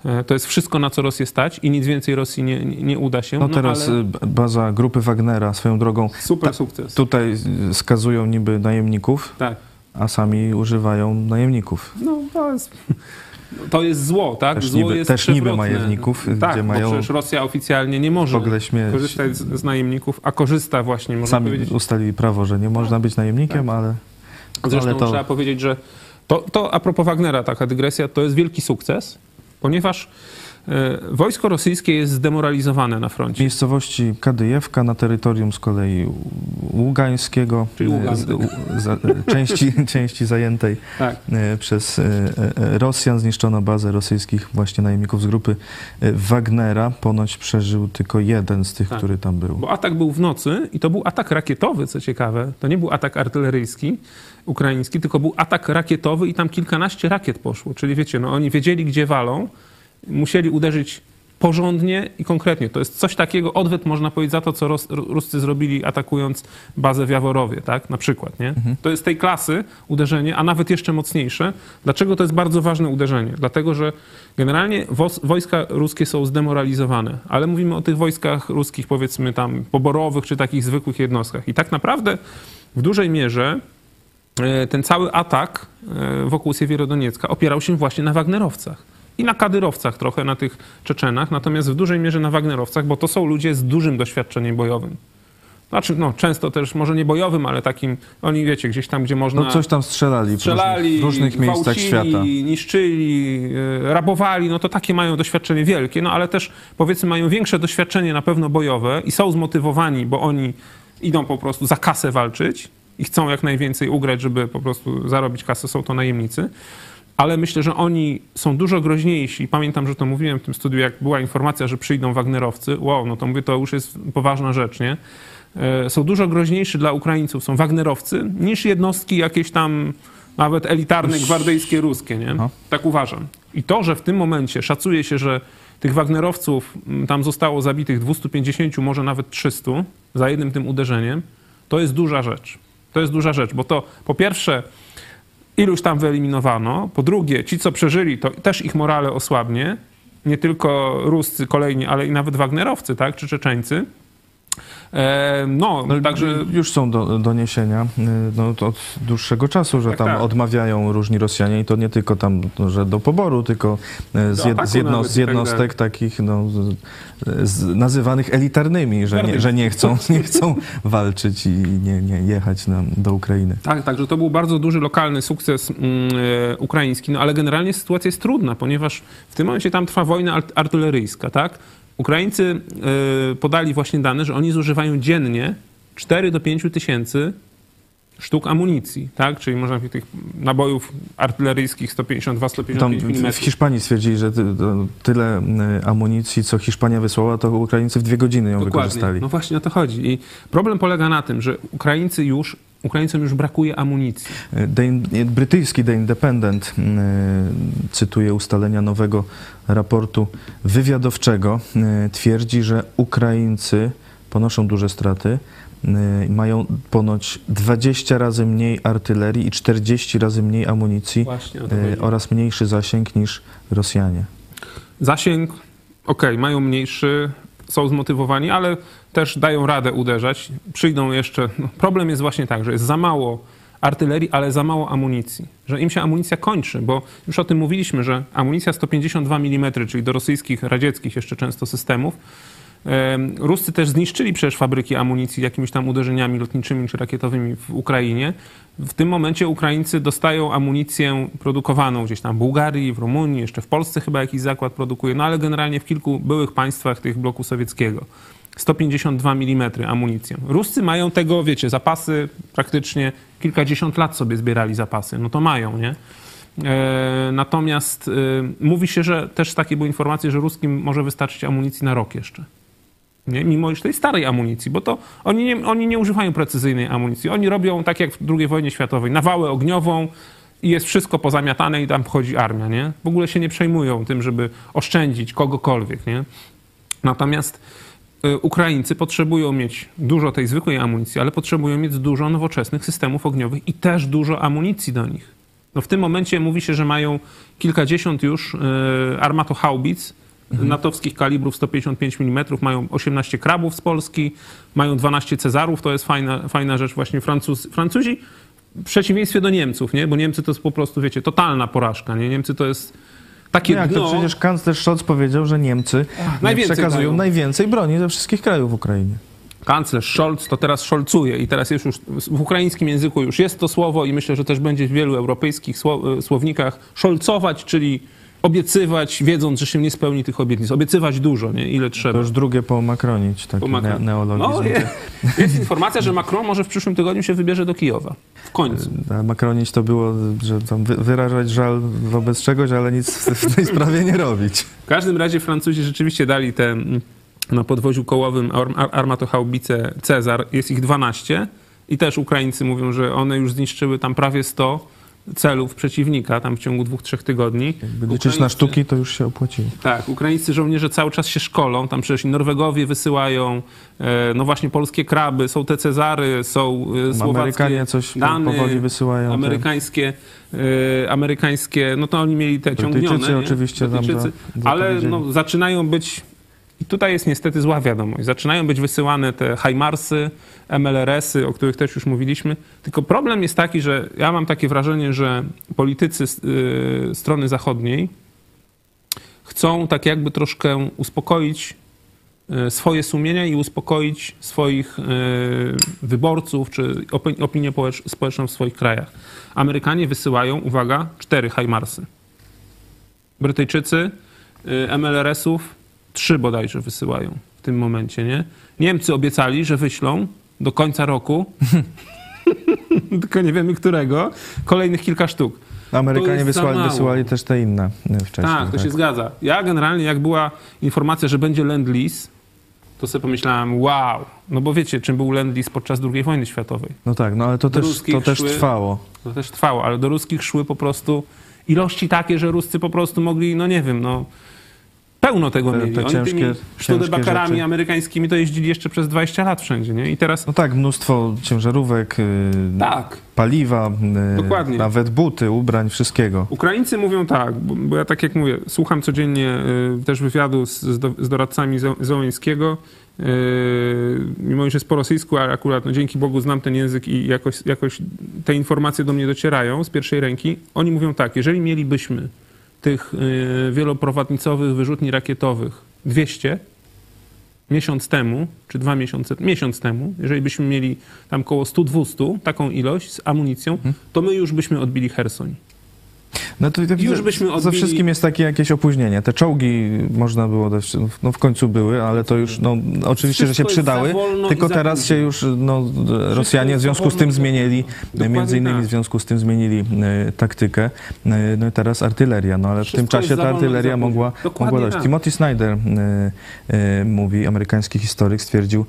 e, to jest wszystko, na co Rosję stać i nic więcej Rosji nie, nie, uda się. No teraz ale yy, baza grupy Wagnera swoją drogą super sukces. tutaj yy, skazują niby najemników, Tak. a sami używają najemników. No to jest, to jest zło, tak? Też zło niby- jest też niby majewników, tak, gdzie mają przecież Rosja oficjalnie nie może korzystać z, z najemników, a korzysta właśnie, można Sami powiedzieć. ustalili prawo, że nie można być najemnikiem, ale, Zresztą ale to trzeba powiedzieć, że to, to a propos Wagnera, taka dygresja, to jest wielki sukces, ponieważ Wojsko rosyjskie jest zdemoralizowane na W froncie. miejscowości Kadyjewka na terytorium z kolei Ługańskiego, Czyli e, z- u- za, części, [LAUGHS] części zajętej Tak. e, przez e, e, Rosjan. Zniszczono bazę rosyjskich właśnie najemników z grupy e, Wagnera. Ponoć przeżył tylko jeden z tych, Tak. który tam był. Bo atak był w nocy i to był atak rakietowy, co ciekawe. To nie był atak artyleryjski ukraiński, tylko był atak rakietowy i tam kilkanaście rakiet poszło. Czyli wiecie, no oni wiedzieli, gdzie walą, musieli uderzyć porządnie i konkretnie. To jest coś takiego, odwet można powiedzieć za to, co Ros, Ruscy zrobili atakując bazę w Jaworowie, tak? Na przykład, nie? To jest tej klasy uderzenie, a nawet jeszcze mocniejsze. Dlaczego to jest bardzo ważne uderzenie? Dlatego, że generalnie wojska ruskie są zdemoralizowane, ale mówimy o tych wojskach ruskich, powiedzmy tam poborowych, czy takich zwykłych jednostkach. I tak naprawdę w dużej mierze e, ten cały atak e, wokół Siewierodoniecka opierał się właśnie na Wagnerowcach. I na kadyrowcach trochę, na tych Czeczenach, natomiast w dużej mierze na Wagnerowcach, bo to są ludzie z dużym doświadczeniem bojowym. Znaczy, no, często też, może nie bojowym, ale takim, oni wiecie, gdzieś tam, gdzie można... No coś tam strzelali, strzelali, w różnych, w różnych miejscach świata. niszczyli, e, rabowali, no to takie mają doświadczenie wielkie, no ale też powiedzmy mają większe doświadczenie na pewno bojowe i są zmotywowani, bo oni idą po prostu za kasę walczyć i chcą jak najwięcej ugrać, żeby po prostu zarobić kasę, są to najemnicy. Ale myślę, że oni są dużo groźniejsi. Pamiętam, że to mówiłem w tym studiu, jak była informacja, że przyjdą Wagnerowcy. Wow, no to mówię, to już jest poważna rzecz, nie? E, Są dużo groźniejsi dla Ukraińców, są Wagnerowcy, niż jednostki jakieś tam nawet elitarne, gwardyjskie, ruskie, nie? No. Tak uważam. I to, że w tym momencie szacuje się, że tych Wagnerowców m, tam zostało zabitych 250, może nawet 300 za jednym tym uderzeniem, to jest duża rzecz. To jest duża rzecz, bo to po pierwsze iluś tam wyeliminowano, po drugie ci, co przeżyli, to też ich morale osłabnie, nie tylko Ruscy kolejni, ale i nawet Wagnerowcy, tak, czy Czeczeńcy. E, no, No, także Już są do, doniesienia y, no, to od dłuższego czasu, że Tak, tam tak. odmawiają różni Rosjanie i to nie tylko tam, że do poboru, tylko y, z, jed, z, jedno, z i tak jednostek takich no, z, nazywanych elitarnymi, że nie, że nie, chcą, [LAUGHS] nie chcą walczyć i nie, nie jechać na, do Ukrainy. Tak, także to był bardzo duży lokalny sukces mm, e, ukraiński, no ale generalnie sytuacja jest trudna, ponieważ w tym momencie tam trwa wojna art- artyleryjska, tak? Ukraińcy e, podali właśnie dane, że oni zużywają dziennie 4 do 5 tysięcy sztuk amunicji, tak? Czyli można powiedzieć tych nabojów artyleryjskich 152-155 Tam mm. w Hiszpanii stwierdzili, że tyle y, amunicji, co Hiszpania wysłała, to Ukraińcy w dwie godziny ją wykorzystali. No właśnie o to chodzi. I problem polega na tym, że Ukraińcy już, Ukraińcom już brakuje amunicji. The, In- brytyjski The Independent y, cytuje ustalenia nowego raportu wywiadowczego. Y, twierdzi, że Ukraińcy ponoszą duże straty. Y, Mają ponoć 20 razy mniej artylerii i 40 razy mniej amunicji Właśnie y, oraz mniejszy zasięg niż Rosjanie. Zasięg, okej, mają mniejszy, są zmotywowani, ale też dają radę uderzać. Przyjdą jeszcze. No, problem jest właśnie tak, że jest za mało artylerii, ale za mało amunicji. Że im się amunicja kończy, bo już o tym mówiliśmy, że amunicja 152 mm, czyli do rosyjskich, radzieckich jeszcze często systemów, em, Ruscy też zniszczyli przecież fabryki amunicji jakimiś tam uderzeniami lotniczymi czy rakietowymi w Ukrainie. W tym momencie Ukraińcy dostają amunicję produkowaną gdzieś tam w Bułgarii, w Rumunii, jeszcze w Polsce chyba jakiś zakład produkuje, no ale generalnie w kilku byłych państwach tych bloku sowieckiego. 152 mm amunicję. Ruscy mają tego, wiecie, zapasy praktycznie kilkadziesiąt lat sobie zbierali zapasy. No to mają, nie? E, natomiast e, mówi się, że też takie były informacje, że ruskim może wystarczyć amunicji na rok jeszcze. Nie? Mimo już tej starej amunicji, bo to oni nie, oni nie używają precyzyjnej amunicji. Oni robią tak jak w II wojnie światowej, nawałę ogniową i jest wszystko pozamiatane i tam wchodzi armia, nie? W ogóle się nie przejmują tym, żeby oszczędzić kogokolwiek, nie? Natomiast y, Ukraińcy potrzebują mieć dużo tej zwykłej amunicji, ale potrzebują mieć dużo nowoczesnych systemów ogniowych i też dużo amunicji do nich. No w tym momencie mówi się, że mają kilkadziesiąt już y, armatohaubic natowskich kalibrów 155 mm, mają 18 krabów z Polski, mają 12 Cezarów, to jest fajna, fajna rzecz właśnie Francuz, Francuzi w przeciwieństwie do Niemców, nie? bo Niemcy to jest po prostu, wiecie, totalna porażka, nie? Niemcy to jest takie No jak dno. to przecież kanclerz Scholz powiedział, że Niemcy najwięcej przekazują dają. najwięcej broni ze wszystkich krajów w Ukrainie. kanclerz Scholz to teraz szolcuje i teraz jest już w ukraińskim języku już jest to słowo i myślę, że też będzie w wielu europejskich sło- słownikach szolcować, czyli obiecywać, wiedząc, że się nie spełni tych obietnic. Obiecywać dużo, nie? Ile To trzeba. już drugie po Macronić, taki Po Macron- ne- neologizm. No, je, jest informacja, że Macron może w przyszłym tygodniu się wybierze do Kijowa. W końcu. [LAUGHS] A Macronić to było, że tam wy- wyrażać żal wobec czegoś, ale nic w tej sprawie nie robić. W każdym razie Francuzi rzeczywiście dali te mm, na podwoziu kołowym arm- ar- armatochaubice Cezar. Jest ich 12 i też Ukraińcy mówią, że one już zniszczyły tam prawie 100 celów przeciwnika tam w ciągu dwóch, trzech tygodni. Jakby liczyć na sztuki, to już się opłaciło. Tak, ukraińscy żołnierze cały czas się szkolą, tam przecież i Norwegowie wysyłają, e, no właśnie polskie kraby, są te Cezary, są e, słowackie Amerykanie coś Dany, powoli wysyłają. te- amerykańskie, e, amerykańskie, no to oni mieli te Brytyjczycy ciągnione. nie? oczywiście tam Brytyjczycy, za- za ale no, zaczynają być, i tutaj jest niestety zła wiadomość, zaczynają być wysyłane te Hajmarsy, MLRS-y, o których też już mówiliśmy, tylko problem jest taki, że ja mam takie wrażenie, że politycy y, strony zachodniej chcą tak jakby troszkę uspokoić e, swoje sumienia i uspokoić swoich e, wyborców czy opi- opinię połecz- społeczną w swoich krajach. Amerykanie wysyłają, uwaga, cztery Hajmarsy. Brytyjczycy MLRS-ów trzy bodajże wysyłają w tym momencie, nie? Niemcy obiecali, że wyślą do końca roku, [LAUGHS] tylko nie wiemy którego, kolejnych kilka sztuk. Amerykanie wysłali, mało. wysyłali też te inne e, wcześniej. Tak, to się zgadza. Ja generalnie, jak była informacja, że będzie Lend-Lease, to sobie pomyślałem, wow, no bo wiecie, czym był Lend-Lease podczas II wojny światowej. No tak, no ale to Do też, to też szły- trwało. To też trwało, ale do ruskich szły po prostu ilości takie, że Ruscy po prostu mogli, no nie wiem, no pełno tego Te- mieli. te Oni ciężkie- tymi ciężkie Studebakerami rzeczy. amerykańskimi to jeździli jeszcze przez 20 lat wszędzie, nie? I teraz No tak, mnóstwo ciężarówek, y, tak, paliwa, y, Dokładnie. nawet buty, ubrań, wszystkiego. Ukraińcy mówią tak, bo, bo ja tak jak mówię, słucham codziennie y, też wywiadu z, z, do, z doradcami Zo- Zołańskiego, y, mimo że jest po rosyjsku, ale akurat no, dzięki Bogu znam ten język i jakoś, jakoś te informacje do mnie docierają z pierwszej ręki. Oni mówią tak, jeżeli mielibyśmy tych y, wieloprowadnicowych wyrzutni rakietowych 200 miesiąc temu, czy dwa miesiące, miesiąc temu, jeżeli byśmy mieli tam około 100-200 taką ilość z amunicją, to my już byśmy odbili Hersoń. No to, to Już byśmy Ze odbili- wszystkim jest takie jakieś opóźnienie. Te czołgi można było dać, no w końcu były, ale to już, no oczywiście, że się Wszystko jest za przydały, tylko teraz się już, no Rosjanie w związku z tym zmienili, Dokładnie między innymi tak. w związku z tym zmienili e, taktykę, e, no i teraz artyleria, no ale w Wszystko tym jest czasie za ta artyleria mogła, Dokładnie mogła dojść. tak. Timothy Snyder e, mówi, amerykański historyk, stwierdził,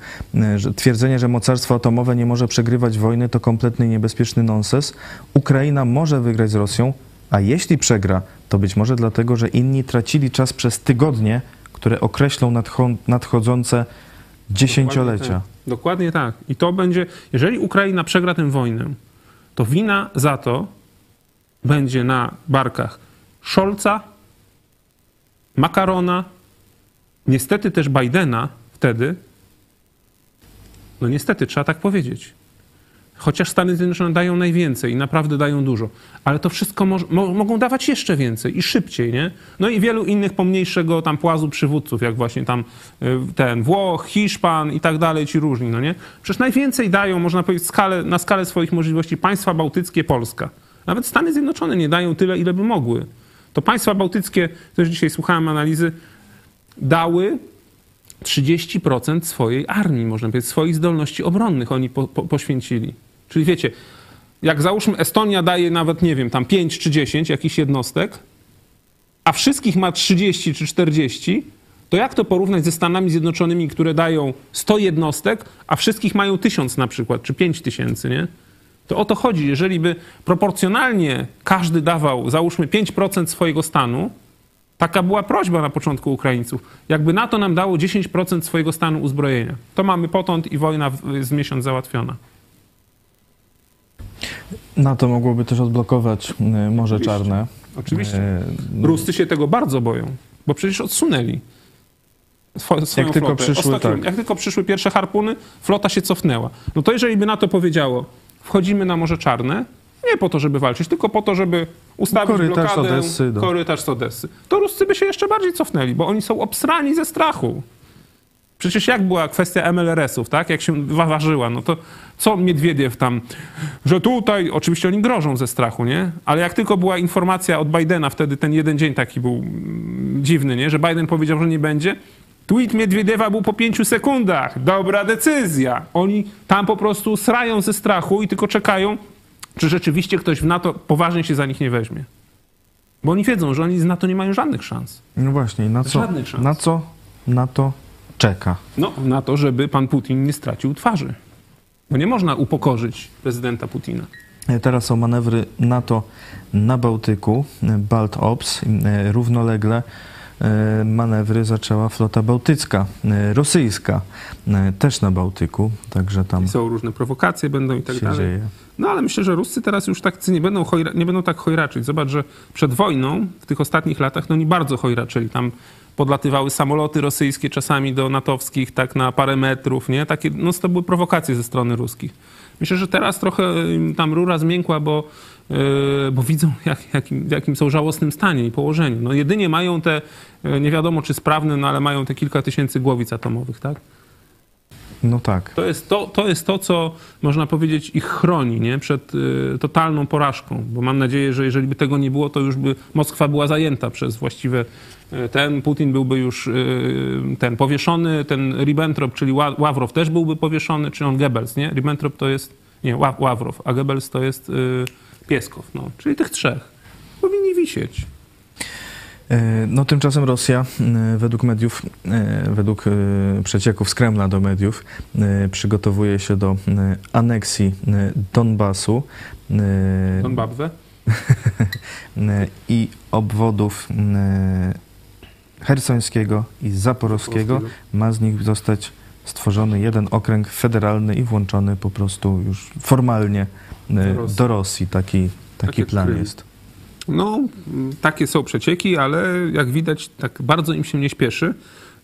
że twierdzenie, że mocarstwo atomowe nie może przegrywać wojny to kompletny niebezpieczny nonsens. Ukraina może wygrać z Rosją, a jeśli przegra, to być może dlatego, że inni tracili czas przez tygodnie, które określą nadcho- nadchodzące dziesięciolecia. Dokładnie tak. Dokładnie tak. I to będzie, jeżeli Ukraina przegra tę wojnę, to wina za to będzie na barkach Scholza, Makarona, niestety też Bidena wtedy. No niestety, trzeba tak powiedzieć. Chociaż Stany Zjednoczone dają najwięcej i naprawdę dają dużo, ale to wszystko moż, mo, mogą dawać jeszcze więcej i szybciej, nie? No i wielu innych pomniejszego tam płazu przywódców, jak właśnie tam y, ten Włoch, Hiszpan i tak dalej, ci różni, no nie? Przecież najwięcej dają, można powiedzieć, skalę, na skalę swoich możliwości państwa bałtyckie, Polska. Nawet Stany Zjednoczone nie dają tyle, ile by mogły. To państwa bałtyckie, też dzisiaj słuchałem analizy, dały 30% swojej armii, można powiedzieć, swoich zdolności obronnych oni po, po, poświęcili. Czyli wiecie, jak załóżmy Estonia daje nawet, nie wiem, tam 5 czy 10 jakichś jednostek, a wszystkich ma 30 czy 40, to jak to porównać ze Stanami Zjednoczonymi, które dają 100 jednostek, a wszystkich mają 1000 na przykład, czy 5000, nie? To o to chodzi. Jeżeli by proporcjonalnie każdy dawał, załóżmy 5% swojego stanu, Taka była prośba na początku Ukraińców. Jakby NATO nam dało 10% swojego stanu uzbrojenia. To mamy potąd i wojna jest miesiąc załatwiona. NATO mogłoby też odblokować e, Morze Oczywiście. Czarne. Oczywiście. E, Ruscy się tego bardzo boją, bo przecież odsunęli swo- swoją Jak tylko flotę. przyszły, Ostatnio, tak. Jak tylko przyszły pierwsze harpuny, flota się cofnęła. No to jeżeli by NATO powiedziało, wchodzimy na Morze Czarne, nie po to, żeby walczyć, tylko po to, żeby ustawić Korytarz blokadę, Odessy do- korytarz z Odessy, to Ruscy by się jeszcze bardziej cofnęli, bo oni są obsrani ze strachu. Przecież jak była kwestia MLRS-ów, tak? Jak się wa- ważyła, no to co Miedwiediew tam, że tutaj, oczywiście oni grożą ze strachu, nie? Ale jak tylko była informacja od Bidena, wtedy ten jeden dzień taki był mm, dziwny, nie? Że Biden powiedział, że nie będzie, Tweet Miedwiediewa był po pięciu sekundach. Dobra decyzja. Oni tam po prostu srają ze strachu i tylko czekają, czy rzeczywiście ktoś w NATO poważnie się za nich nie weźmie. Bo oni wiedzą, że oni z NATO nie mają żadnych szans. No właśnie, na co, Żadnych szans. na co na to czeka? No, na to, żeby pan Putin nie stracił twarzy. Bo nie można upokorzyć prezydenta Putina. E, Teraz są manewry NATO na Bałtyku, e, Balt Ops. E, Równolegle manewry zaczęła flota bałtycka, rosyjska, też na Bałtyku, także tam Są różne prowokacje, będą i tak dalej. dzieje. No ale myślę, że Ruscy teraz już tak nie będą, chojra, nie będą tak chojraczyć. Zobacz, że przed wojną, w tych ostatnich latach, no oni bardzo chojraczyli. Tam podlatywały samoloty rosyjskie czasami do natowskich, tak na parę metrów, nie? Takie, no to były prowokacje ze strony ruskich. Myślę, że teraz trochę tam rura zmiękła, bo, yy, bo widzą, jak, jakim, w jakim są żałosnym stanie i położeniu. No jedynie mają te, yy, nie wiadomo czy sprawne, no ale mają te kilka tysięcy głowic atomowych, tak? No tak. To jest to, to jest to, co można powiedzieć ich chroni nie? przed y, totalną porażką. Bo mam nadzieję, że jeżeli by tego nie było, to już by Moskwa była zajęta przez właściwe ten, Putin byłby już y, ten powieszony, ten Ribbentrop, czyli Ła- Ławrow też byłby powieszony, czy on Goebbels, nie? Ribbentrop to jest, nie, Ła- Ławrow, a Goebbels to jest y, Pieskow, no. Czyli tych trzech. Powinni wisieć. E, No tymczasem Rosja według mediów, według przecieków z Kremla do mediów przygotowuje się do aneksji Donbasu e, Don Babwe. e, [LAUGHS] i obwodów hersońskiego i zaporowskiego. Ma z nich zostać stworzony jeden okręg federalny i włączony po prostu już formalnie e, Do Rosji. do Rosji. Taki, taki Takie plan jest. No, takie są przecieki, ale jak widać, tak bardzo im się nie śpieszy.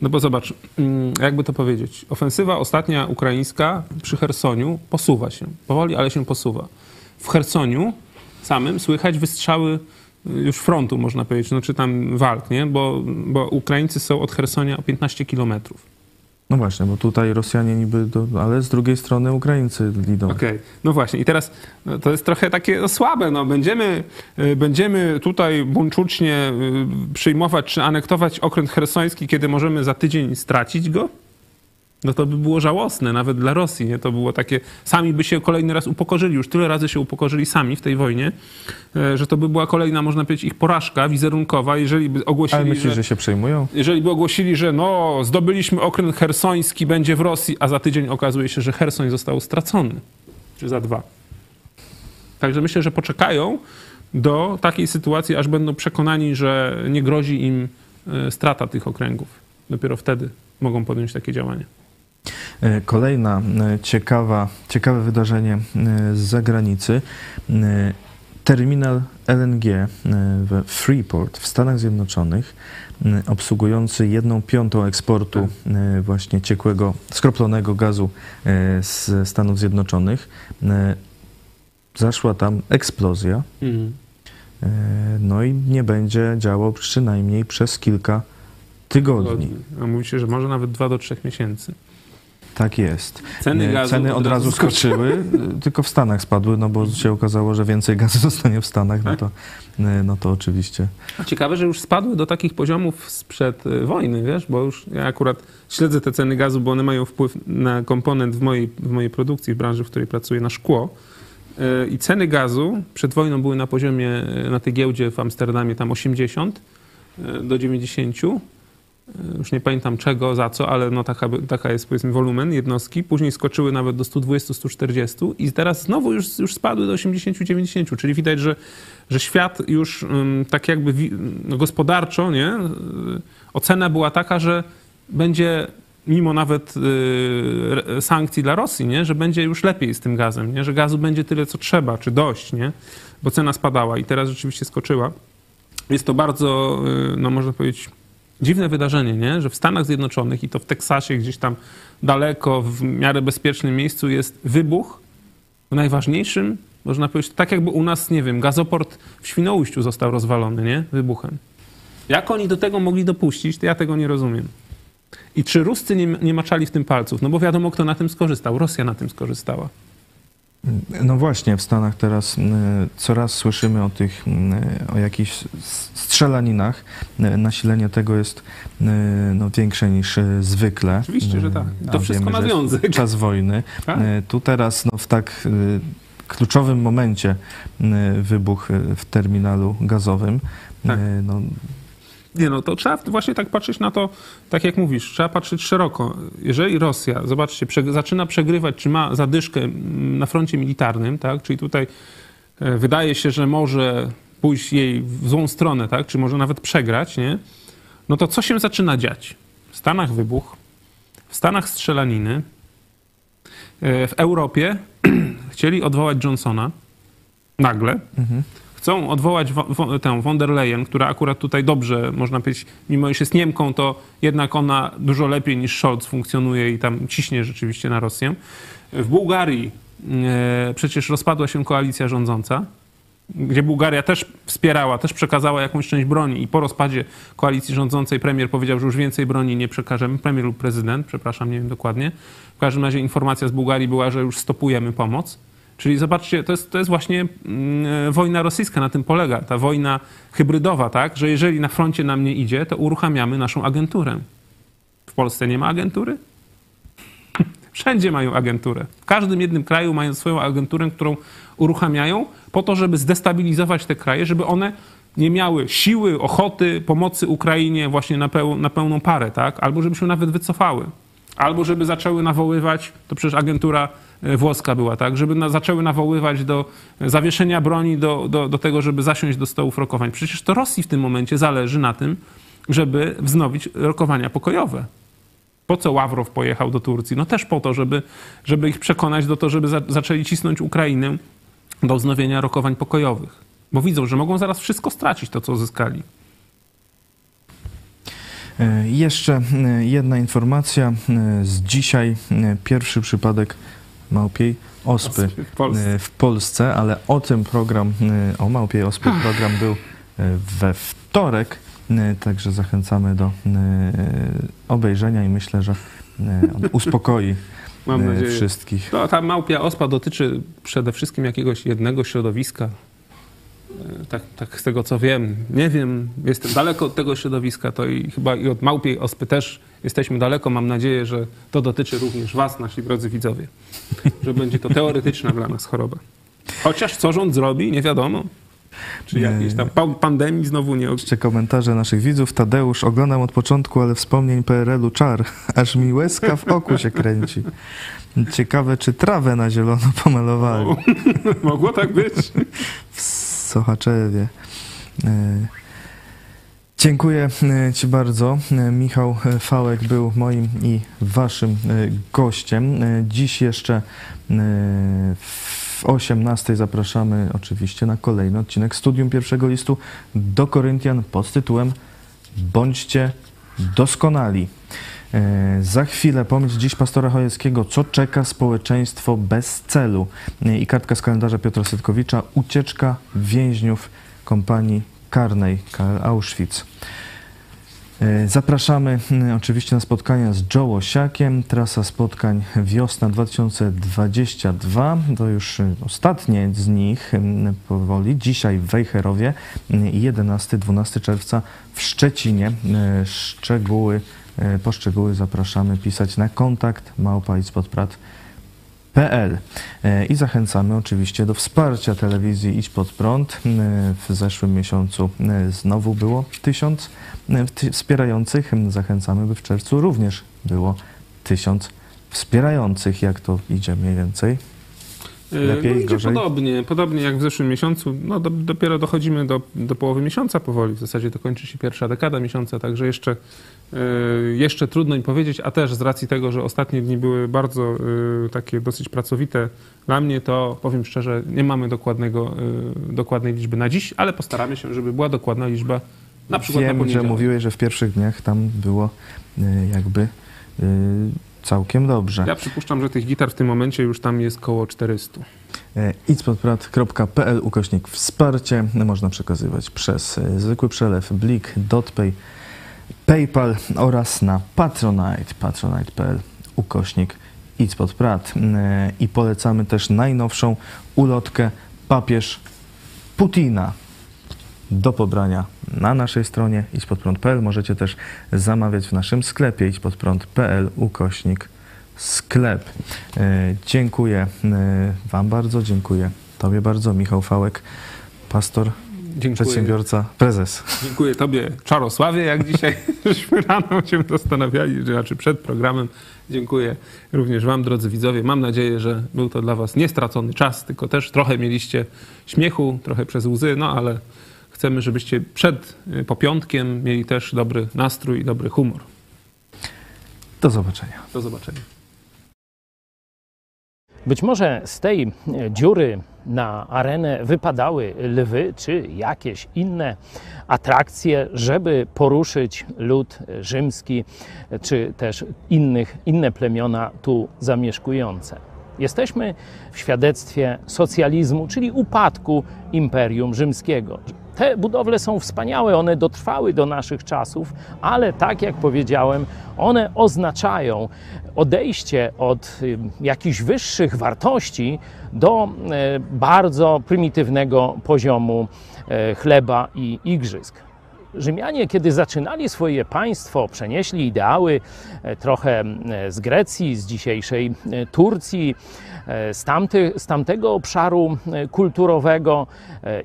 No bo zobacz, mm, jakby to powiedzieć, ofensywa ostatnia ukraińska przy Chersoniu posuwa się. Powoli, ale się posuwa. W Chersoniu samym słychać wystrzały już frontu, można powiedzieć, no czy tam walk, nie? Bo, bo Ukraińcy są od Chersonia o 15 kilometrów. No właśnie, bo tutaj Rosjanie niby, do, ale z drugiej strony Ukraińcy idą. Okej, no właśnie. I teraz no, to jest trochę takie no, słabe. No, będziemy, y, będziemy tutaj buńczucznie y, przyjmować czy anektować okręt hersoński, kiedy możemy za tydzień stracić go? No to by było żałosne, nawet dla Rosji. Nie? To było takie, sami by się kolejny raz upokorzyli, już tyle razy się upokorzyli sami w tej wojnie, y, że to by była kolejna, można powiedzieć, ich porażka wizerunkowa, jeżeli by ogłosili, Ale myślisz, że się przejmują? jeżeli by ogłosili, że no, zdobyliśmy okręt hersoński, będzie w Rosji, a za tydzień okazuje się, że Hersoń został stracony. Czy za dwa. Także myślę, że poczekają do takiej sytuacji, aż będą przekonani, że nie grozi im e, strata tych okręgów. Dopiero wtedy mogą podjąć takie działania. E, Kolejna e, ciekawa, ciekawe wydarzenie e, z zagranicy. Terminal LNG we Freeport w Stanach Zjednoczonych, obsługujący jedną piątą eksportu e, właśnie ciekłego, skroplonego gazu z Stanów Zjednoczonych, zaszła tam eksplozja. E, No i nie będzie działał przynajmniej przez kilka tygodni. A mówi się, że może nawet dwa do trzech miesięcy. Tak jest. Ceny E, gazu Ceny od razu skoczyły, e, tylko w Stanach spadły, no bo się okazało, że więcej gazu [LAUGHS] zostanie w Stanach, no to, e, no to oczywiście. Ciekawe, że już spadły do takich poziomów sprzed wojny, wiesz, bo już ja akurat śledzę te ceny gazu, bo one mają wpływ na komponent w mojej, w mojej produkcji, w branży, w której pracuję, na szkło. I ceny gazu przed wojną były na poziomie, na tej giełdzie w Amsterdamie tam 80 y, do 90. Y, Już nie pamiętam czego, za co, ale no taka, taka jest powiedzmy wolumen jednostki. Później skoczyły nawet do 120-140 i teraz znowu już, już spadły do 80-90, czyli widać, że, że świat już tak jakby no, gospodarczo, nie? Y, Ocena była taka, że będzie mimo nawet y, sankcji dla Rosji, nie? że będzie już lepiej z tym gazem, nie? że gazu będzie tyle, co trzeba, czy dość, nie? bo cena spadała i teraz rzeczywiście skoczyła. Jest to bardzo, y, no można powiedzieć, dziwne wydarzenie, nie? że w Stanach Zjednoczonych i to w Teksasie, gdzieś tam daleko, w miarę bezpiecznym miejscu jest wybuch w najważniejszym, można powiedzieć, tak jakby u nas, nie wiem, gazoport w Świnoujściu został rozwalony, nie? Wybuchem. Jak oni do tego mogli dopuścić, to ja tego nie rozumiem. I czy Ruscy nie, nie maczali w tym palców? No bo wiadomo, kto na tym skorzystał. Rosja na tym skorzystała. No właśnie, w Stanach teraz y, coraz słyszymy o tych, o jakichś strzelaninach. Y, Nasilenie tego jest y, no, większe niż zwykle. Oczywiście, że tak. To a wszystko wiemy, ma związek. Czas wojny. Tak. Y, Tu teraz no, w tak kluczowym momencie wybuch w terminalu gazowym. Tak. No, Nie no, to trzeba właśnie tak patrzeć na to, tak jak mówisz, trzeba patrzeć szeroko. Jeżeli Rosja, zobaczcie, prze, zaczyna przegrywać, czy ma zadyszkę mm, na froncie militarnym, tak, czyli tutaj e, wydaje się, że może pójść jej w złą stronę, tak, czy może nawet przegrać, nie? No to co się zaczyna dziać? W Stanach wybuch, w Stanach strzelaniny, e, w Europie [CLEARS THROAT] chcieli odwołać Johnsona nagle, chcą odwołać wo, wo, tę von der Leyen, która akurat tutaj dobrze, można powiedzieć, mimo iż jest Niemką, to jednak ona dużo lepiej niż Scholz funkcjonuje i tam ciśnie rzeczywiście na Rosję. W Bułgarii e, przecież rozpadła się koalicja rządząca, gdzie Bułgaria też wspierała, też przekazała jakąś część broni i po rozpadzie koalicji rządzącej premier powiedział, że już więcej broni nie przekażemy, premier lub prezydent, przepraszam, nie wiem dokładnie. W każdym razie informacja z Bułgarii była, że już stopujemy pomoc. Czyli zobaczcie, to jest, to jest właśnie mm, wojna rosyjska, na tym polega, ta wojna hybrydowa, tak, że jeżeli na froncie nam nie idzie, to uruchamiamy naszą agenturę. W Polsce nie ma agentury? [LAUGHS] Wszędzie mają agenturę. W każdym jednym kraju mają swoją agenturę, którą uruchamiają po to, żeby zdestabilizować te kraje, żeby one nie miały siły, ochoty, pomocy Ukrainie właśnie na, peł, na pełną parę, tak? Albo żeby się nawet wycofały. Albo żeby zaczęły nawoływać, to przecież agentura e, włoska była, tak? Żeby na, zaczęły nawoływać do zawieszenia broni, do, do, do tego, żeby zasiąść do stołów rokowań. Przecież to Rosji w tym momencie zależy na tym, żeby wznowić rokowania pokojowe. Po co Ławrow pojechał do Turcji? No też po to, żeby, żeby ich przekonać do to, żeby za, zaczęli cisnąć Ukrainę do wznowienia rokowań pokojowych. Bo widzą, że mogą zaraz wszystko stracić, to co zyskali. E, Jeszcze e, jedna informacja e, z dzisiaj. Pierwszy przypadek małpiej ospy Ospy w Polsce. w Polsce, ale o tym program, o małpiej ospie program był we wtorek, także zachęcamy do obejrzenia i myślę, że on uspokoi [LAUGHS] Mam nadzieję. wszystkich. To, ta małpia ospa dotyczy przede wszystkim jakiegoś jednego środowiska. E, Tak, tak z tego co wiem, nie wiem, jestem daleko od tego środowiska, to i chyba i od małpiej ospy też jesteśmy daleko. Mam nadzieję, że to dotyczy również Was, nasi drodzy widzowie, że będzie to teoretyczna dla nas choroba. Chociaż co rząd zrobi, nie wiadomo. Czy Nie. jakiejś tam pa- pandemii znowu nie... Jeszcze komentarze naszych widzów. Tadeusz, oglądam od początku, ale wspomnień PRL-u czar. [LAUGHS] Aż mi łezka w oku się kręci. Ciekawe, czy trawę na zielono pomalowali [LAUGHS] Mogło tak być. Sochaczewie. E, Dziękuję e, Ci bardzo. E, Michał Fałek był moim i Waszym gościem. Dziś jeszcze w 18 zapraszamy oczywiście na kolejny odcinek Studium Pierwszego Listu do Koryntian pod tytułem Bądźcie doskonali. E, Za chwilę pomyśl dziś pastora Chojeckiego, co czeka społeczeństwo bez celu. E, I kartka z kalendarza Piotra Setkowicza, ucieczka więźniów kompanii karnej Auschwitz. E, Zapraszamy mm, oczywiście na spotkania z Joe Osiakiem. Trasa spotkań wiosna 2022. To już y, ostatnie z nich mm, powoli. Dzisiaj w Wejherowie mm, i 11-12 czerwca w Szczecinie. E, Szczegóły, e, po szczegóły zapraszamy pisać na kontakt małpa i spotprat PL. E, I zachęcamy oczywiście do wsparcia telewizji Idź Pod Prąd. E, W zeszłym miesiącu znowu było tysiąc ty- wspierających. Zachęcamy, by w czerwcu również było tysiąc wspierających. Jak to idzie mniej więcej? Lepiej, no idzie gorzej? podobnie, podobnie jak w zeszłym miesiącu. No do, dopiero dochodzimy do, do połowy miesiąca powoli. W zasadzie to kończy się pierwsza dekada miesiąca, także jeszcze, e, jeszcze trudno mi powiedzieć, a też z racji tego, że ostatnie dni były bardzo e, takie dosyć pracowite dla mnie, to powiem szczerze, nie mamy dokładnego, dokładnej liczby na dziś, ale postaramy się, żeby była dokładna liczba na przykład na Wiem, że poniedziałek. mówiłeś, że w pierwszych dniach tam było jakby całkiem dobrze. Ja przypuszczam, że tych gitar w tym momencie już tam jest koło 400. E, idźspodprat.pl ukośnik wsparcie można przekazywać przez e, zwykły przelew, blik, dotpay PayPal oraz na Patronite, patronite.pl ukośnik idź pod prat. E, I polecamy też najnowszą ulotkę papież Putina do pobrania na naszej stronie idźpodprąd.pl. Możecie też zamawiać w naszym sklepie idźpodprąd.pl ukośnik sklep. E, Dziękuję e, Wam bardzo, dziękuję Tobie bardzo, Michał Fałek, pastor, Dziękuję. przedsiębiorca, prezes. Dziękuję Tobie, Czarosławie, jak dzisiaj [LAUGHS] żeśmy rano się zastanawiali, znaczy przed programem. Dziękuję również Wam, drodzy widzowie. Mam nadzieję, że był to dla Was niestracony czas, tylko też trochę mieliście śmiechu, trochę przez łzy, no ale chcemy, żebyście przed y, popiątkiem mieli też dobry nastrój i dobry humor. Do zobaczenia. Do zobaczenia. Być może z tej e, dziury na arenę wypadały lwy czy jakieś inne atrakcje, żeby poruszyć lud rzymski czy też innych, inne plemiona tu zamieszkujące. Jesteśmy w świadectwie socjalizmu, czyli upadku Imperium Rzymskiego. Te budowle są wspaniałe, one dotrwały do naszych czasów, ale tak jak powiedziałem, one oznaczają odejście od jakichś wyższych wartości do e, bardzo prymitywnego poziomu e, chleba i igrzysk. Rzymianie, kiedy zaczynali swoje państwo, przenieśli ideały e, trochę e, z Grecji, z dzisiejszej e, Turcji, z, tamty, z tamtego obszaru kulturowego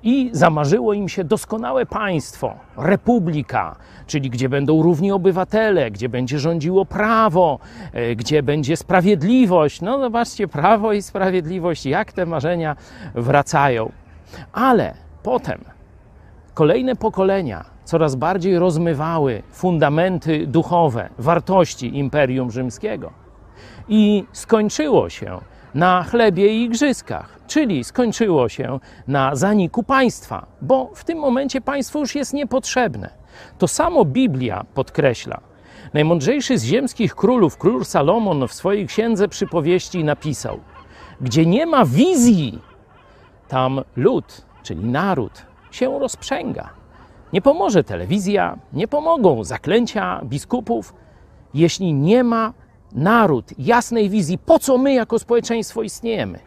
i zamarzyło im się doskonałe państwo, republika, czyli gdzie będą równi obywatele, gdzie będzie rządziło prawo, gdzie będzie sprawiedliwość. No zobaczcie, prawo i sprawiedliwość, jak te marzenia wracają. Ale potem kolejne pokolenia coraz bardziej rozmywały fundamenty duchowe, wartości Imperium Rzymskiego. I skończyło się na chlebie i igrzyskach, czyli skończyło się na zaniku państwa, bo w tym momencie państwo już jest niepotrzebne. To samo Biblia podkreśla. Najmądrzejszy z ziemskich królów, król Salomon, w swojej księdze przypowieści napisał: Gdzie nie ma wizji, tam lud, czyli naród, się rozprzęga. Nie pomoże telewizja, nie pomogą zaklęcia biskupów, jeśli nie ma naród jasnej wizji, po co my jako społeczeństwo istniejemy.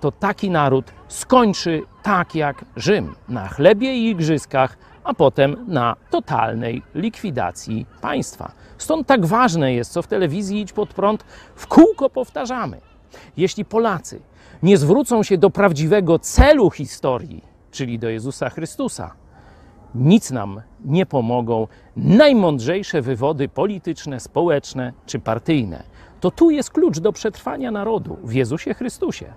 To taki naród skończy tak jak Rzym, na chlebie i igrzyskach, a potem na totalnej likwidacji państwa. Stąd tak ważne jest, co w telewizji Idź Pod Prąd w kółko powtarzamy. Jeśli Polacy nie zwrócą się do prawdziwego celu historii, czyli do Jezusa Chrystusa, nic nam nie pomogą najmądrzejsze wywody polityczne, społeczne czy partyjne. To tu jest klucz do przetrwania narodu w Jezusie Chrystusie.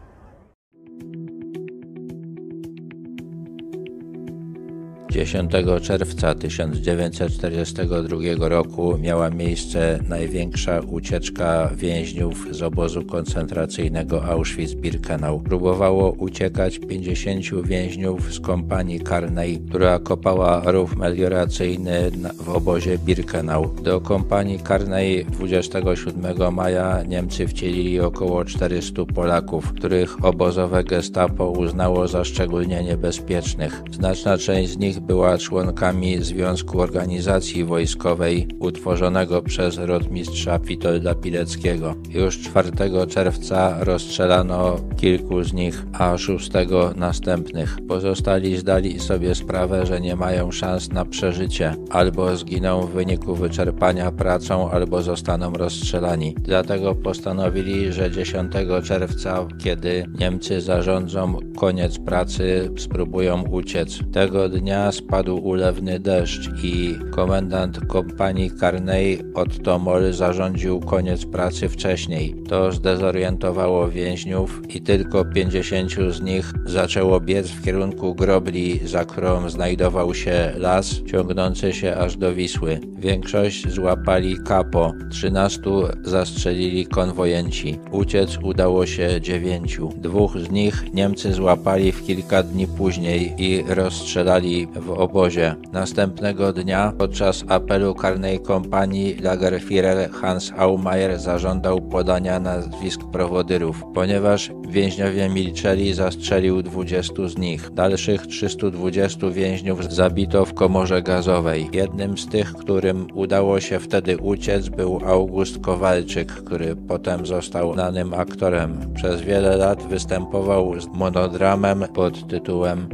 10 czerwca 1942 roku miała miejsce największa ucieczka więźniów z obozu koncentracyjnego Auschwitz-Birkenau. Próbowało uciekać 50 więźniów z kompanii karnej, która kopała rów melioracyjny w obozie Birkenau. Do kompanii karnej 27 maja Niemcy wcielili około 400 Polaków, których obozowe gestapo uznało za szczególnie niebezpiecznych. Znaczna część z nich była członkami Związku Organizacji Wojskowej utworzonego przez rotmistrza Witolda Pileckiego. Już 4 czerwca rozstrzelano kilku z nich, a 6 następnych. Pozostali zdali sobie sprawę, że nie mają szans na przeżycie. Albo zginą w wyniku wyczerpania pracą, albo zostaną rozstrzelani. Dlatego postanowili, że 10 czerwca, kiedy Niemcy zarządzą koniec pracy, spróbują uciec. Tego dnia spadł ulewny deszcz i komendant kompanii karnej Otto Moll zarządził koniec pracy wcześniej. To zdezorientowało więźniów i tylko 50 z nich zaczęło biec w kierunku grobli, za którą znajdował się las ciągnący się aż do Wisły. Większość złapali kapo, 13 zastrzelili konwojenci. Uciec udało się dziewięciu. Dwóch z nich Niemcy złapali w kilka dni później i rozstrzelali w obozie. Następnego dnia podczas apelu karnej kompanii Lagerführer Hans Aumeier zażądał podania nazwisk prowodyrów. Ponieważ więźniowie milczeli, zastrzelił 20 z nich. Dalszych 320 więźniów zabito w komorze gazowej. Jednym z tych, którym udało się wtedy uciec, był August Kowalczyk, który potem został znanym aktorem. Przez wiele lat występował z monodramem pod tytułem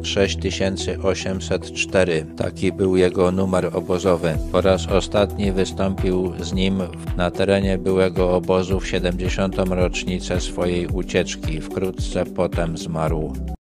6804. Taki był jego numer obozowy. Po raz ostatni wystąpił z nim na terenie byłego obozu w 70. rocznicę swojej ucieczki. Wkrótce potem zmarł.